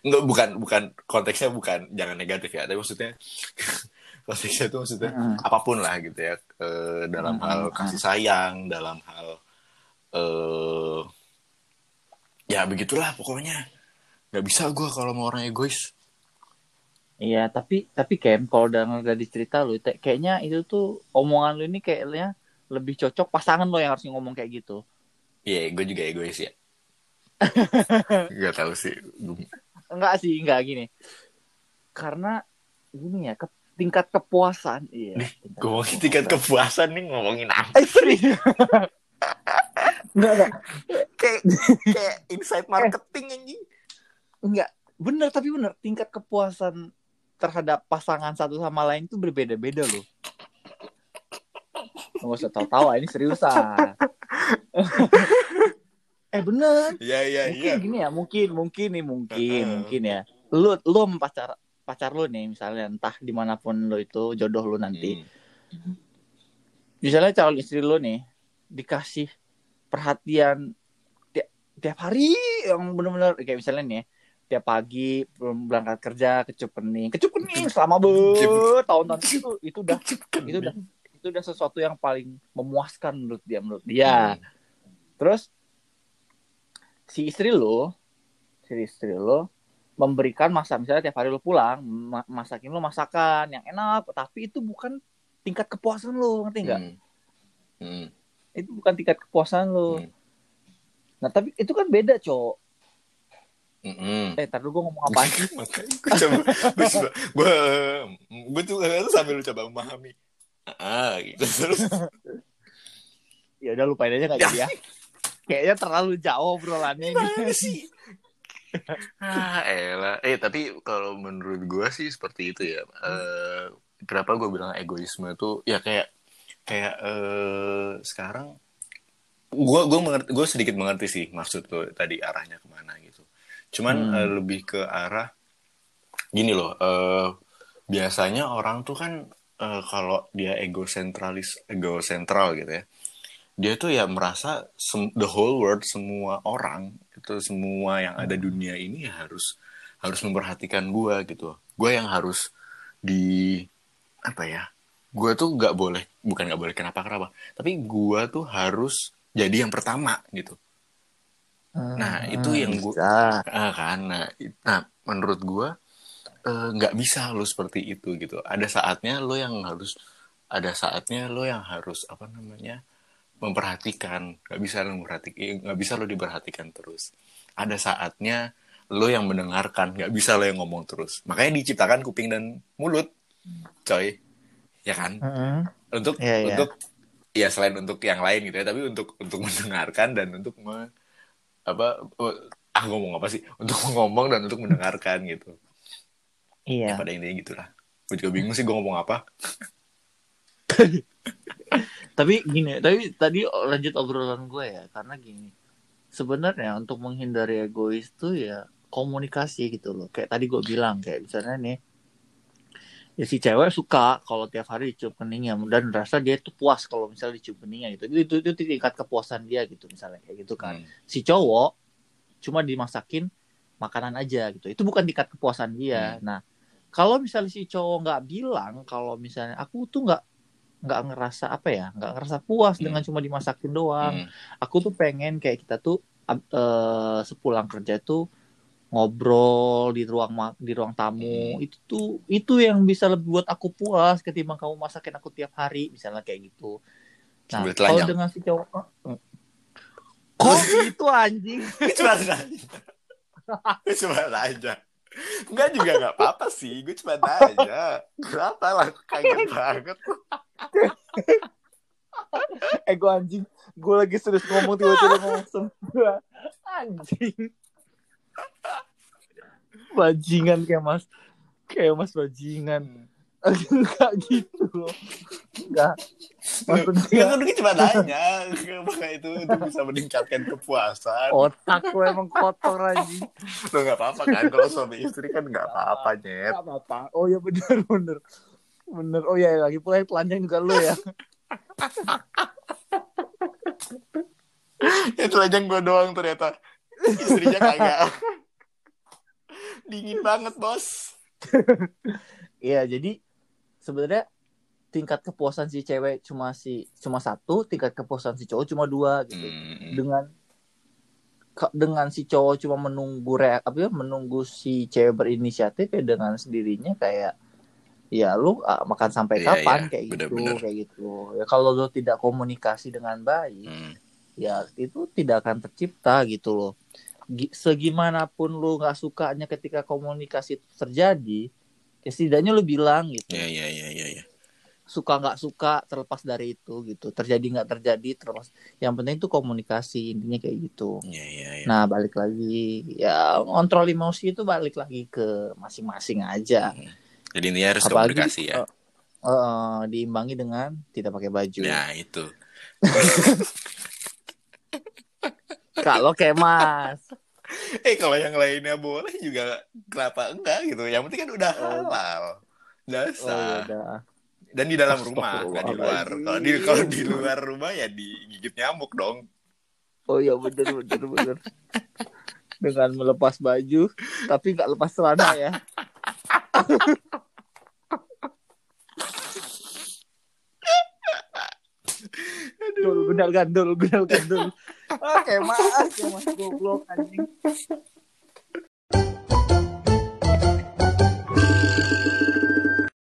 [SPEAKER 1] Nggak bukan bukan konteksnya bukan jangan negatif ya tapi maksudnya konteksnya itu maksudnya
[SPEAKER 2] Hmm.
[SPEAKER 1] apa pun lah gitu ya eh, dalam
[SPEAKER 2] Hmm,
[SPEAKER 1] hal
[SPEAKER 2] hmm.
[SPEAKER 1] kasih sayang dalam hal eh ya begitulah pokoknya nggak bisa gue kalau mau orang egois
[SPEAKER 2] Iya, tapi tapi Kem, kalau udah dari cerita lu, kayaknya itu tuh omongan lu ini kayaknya lebih cocok pasangan lo yang harus ngomong kayak gitu.
[SPEAKER 1] Iya, gue juga egois ya. Gak tahu sih.
[SPEAKER 2] Enggak sih, enggak gini. Karena gini ya, ke- tingkat kepuasan, iya. tingkat
[SPEAKER 1] Ngomongin tingkat kepuasan nih ngomongin apa?
[SPEAKER 2] Eh, serius. enggak, enggak.
[SPEAKER 1] Kayak kayak inside marketing anjing.
[SPEAKER 2] Enggak. Bener, tapi bener. Tingkat kepuasan terhadap pasangan satu sama lain tuh berbeda-beda loh. Nggak usah tahu-tahu, ini seriusan. eh bener.
[SPEAKER 1] Iya iya
[SPEAKER 2] mungkin
[SPEAKER 1] iya.
[SPEAKER 2] gini ya, mungkin mungkin nih mungkin
[SPEAKER 1] Heeh.
[SPEAKER 2] mungkin ya. Lu lu pacar pacar lu nih misalnya entah di mana pun lu itu jodoh lu nanti.
[SPEAKER 1] Hmm.
[SPEAKER 2] Misalnya calon istri lu nih dikasih perhatian tiap, tiap hari yang bener-bener kayak misalnya nih ya, tiap pagi belum berangkat kerja kecup kening kecup kening selama bertahun-tahun itu itu udah itu udah itu udah sesuatu yang paling memuaskan menurut dia menurut dia
[SPEAKER 1] Hmm.
[SPEAKER 2] terus si istri lo si istri lo memberikan masa misalnya tiap hari lo pulang ma- masakin lo masakan yang enak tapi itu bukan tingkat kepuasan lo ngerti nggak
[SPEAKER 1] Hmm. Hmm.
[SPEAKER 2] itu bukan tingkat kepuasan lo
[SPEAKER 1] Hmm.
[SPEAKER 2] nah tapi itu kan beda cowok
[SPEAKER 1] Hmm.
[SPEAKER 2] eh tar dulu gue ngomong apa sih
[SPEAKER 1] gue coba, gue coba, gue, gue tuh eh, sambil coba memahami. Ah, gitu terus.
[SPEAKER 2] ya udah lupain aja jadi ya kayaknya terlalu jauh obrolannya ini
[SPEAKER 1] Gimana sih? Ah, elah. Eh, tapi kalau menurut gue sih seperti itu ya. Eh, kenapa gue bilang egoisme itu ya kayak kayak eh, sekarang gue gue mengerti gue sedikit mengerti sih maksud lo tadi arahnya ke mana gitu. Cuman
[SPEAKER 2] Hmm.
[SPEAKER 1] eh, lebih ke arah gini loh. eh, biasanya orang tuh kan eh, kalau dia egosentralis egosentral gitu ya dia tuh ya merasa the whole world semua orang itu semua yang ada dunia ini ya harus harus memperhatikan gua gitu. Gua yang harus di apa ya gua tuh nggak boleh bukan nggak boleh kenapa kenapa tapi gua tuh harus jadi yang pertama gitu. Nah, itu yang
[SPEAKER 2] Bisa.
[SPEAKER 1] ah kan? Nah, nah menurut gua eh, nggak bisa lo seperti itu gitu. Ada saatnya lo yang harus ada saatnya lo yang harus apa namanya memperhatikan. Nggak bisa lo memperhatikan nggak bisa lo diperhatikan terus. Ada saatnya lo yang mendengarkan nggak bisa lo yang ngomong terus. Makanya diciptakan kuping dan mulut coy. Ya kan?
[SPEAKER 2] Mm-mm.
[SPEAKER 1] untuk
[SPEAKER 2] Iya, iya.
[SPEAKER 1] untuk ya selain untuk yang lain gitu ya tapi untuk untuk mendengarkan dan untuk me- apa eh, ah ngomong apa sih? Untuk ngomong dan untuk mendengarkan gitu.
[SPEAKER 2] Iya.
[SPEAKER 1] ya pada intinya gitulah. Gue juga bingung sih gue ngomong apa
[SPEAKER 2] Tapi gini, tapi tadi lanjut obrolan gue ya, karena gini. Sebenarnya untuk menghindari egois tuh ya komunikasi gitu loh. Kayak tadi gue bilang kayak misalnya nih ya si cewek suka kalau tiap hari dicium keningnya dan merasa dia tuh puas kalau misalnya dicium keningnya gitu. Itu, itu, itu tingkat kepuasan dia gitu misalnya kayak gitu kan.
[SPEAKER 1] Hmm.
[SPEAKER 2] Si cowok cuma dimasakin makanan aja gitu. Itu bukan tingkat kepuasan dia. Nah, kalau misalnya si cowok nggak bilang kalau misalnya aku tuh nggak nggak ngerasa apa ya nggak ngerasa puas
[SPEAKER 1] Hmm.
[SPEAKER 2] dengan cuma dimasakin doang.
[SPEAKER 1] Hmm.
[SPEAKER 2] aku tuh pengen kayak kita tuh eh, sepulang kerja tuh ngobrol di ruang di ruang tamu.
[SPEAKER 1] Hmm.
[SPEAKER 2] itu tuh itu yang bisa lebih buat aku puas ketimbang kamu masakin aku tiap hari misalnya kayak gitu. Nah kalau dengan si cowok eh, kok? Gitu anjing.
[SPEAKER 1] Gue cuma cuma nanya Enggak juga nggak apa-apa sih. Gue cuma nanya kenapa lah? Kaget banget
[SPEAKER 2] eh gue anjing. Gue lagi serius ngomong tiba-tiba ngomong semua anjing. Bajingan kayak mas. Kayak mas bajingan. Enggak gitu. Loh enggak maksudnya
[SPEAKER 1] Enggak, kan gue cuma nanya. Maka itu untuk bisa meningkatkan kepuasan.
[SPEAKER 2] Otak lo emang kotor anjing.
[SPEAKER 1] Lo nggak apa-apa kan. Kalau suami istri kan nggak apa-apa Nyet.
[SPEAKER 2] Enggak apa-apa. Oh ya bener bener bener. Oh ya lagi pula yang telanjang juga lo ya.
[SPEAKER 1] Itu aja gue doang ternyata. Istrinya kagak. Dingin banget bos.
[SPEAKER 2] Iya, jadi sebenarnya tingkat kepuasan si cewek cuma si cuma satu, tingkat kepuasan si cowok cuma dua gitu.
[SPEAKER 1] Hmm.
[SPEAKER 2] Dengan ke- dengan si cowok cuma menunggu reak apa ya, menunggu si cewek berinisiatif ya dengan sendirinya kayak ya lu ah, makan sampai
[SPEAKER 1] Iya,
[SPEAKER 2] kapan
[SPEAKER 1] iya,
[SPEAKER 2] kayak gitu
[SPEAKER 1] bener-bener.
[SPEAKER 2] kayak gitu. Ya kalau lu tidak komunikasi dengan baik,
[SPEAKER 1] Hmm.
[SPEAKER 2] ya itu tidak akan tercipta gitu loh. Gi- Segimanapun lu nggak sukanya ketika komunikasi itu terjadi, ya setidaknya lu bilang gitu.
[SPEAKER 1] Iya iya iya iya iya.
[SPEAKER 2] suka nggak suka terlepas dari itu gitu terjadi nggak terjadi terlepas yang penting itu komunikasi intinya kayak gitu
[SPEAKER 1] Iya iya iya.
[SPEAKER 2] nah balik lagi ya kontrol emosi itu balik lagi ke masing-masing aja
[SPEAKER 1] Hmm. Jadi ini harus
[SPEAKER 2] Apalagi-
[SPEAKER 1] komunikasi ya.
[SPEAKER 2] oh. Eh, diimbangi dengan tidak pakai baju.
[SPEAKER 1] Nah, itu.
[SPEAKER 2] Kalau kemas.
[SPEAKER 1] Eh, kalau yang lainnya boleh juga kenapa enggak gitu. Yang penting kan udah
[SPEAKER 2] Oh.
[SPEAKER 1] halal. Udah
[SPEAKER 2] Oh, udah.
[SPEAKER 1] Dan di dalam rumah, nggak di luar. Kalau di kalau di luar rumah ya digigit nyamuk dong.
[SPEAKER 2] Oh iya bener bener bener. Dengan melepas baju tapi nggak lepas celana ya. Gundal gandul gundal gandul. Ah kemas kemas goblok anjing.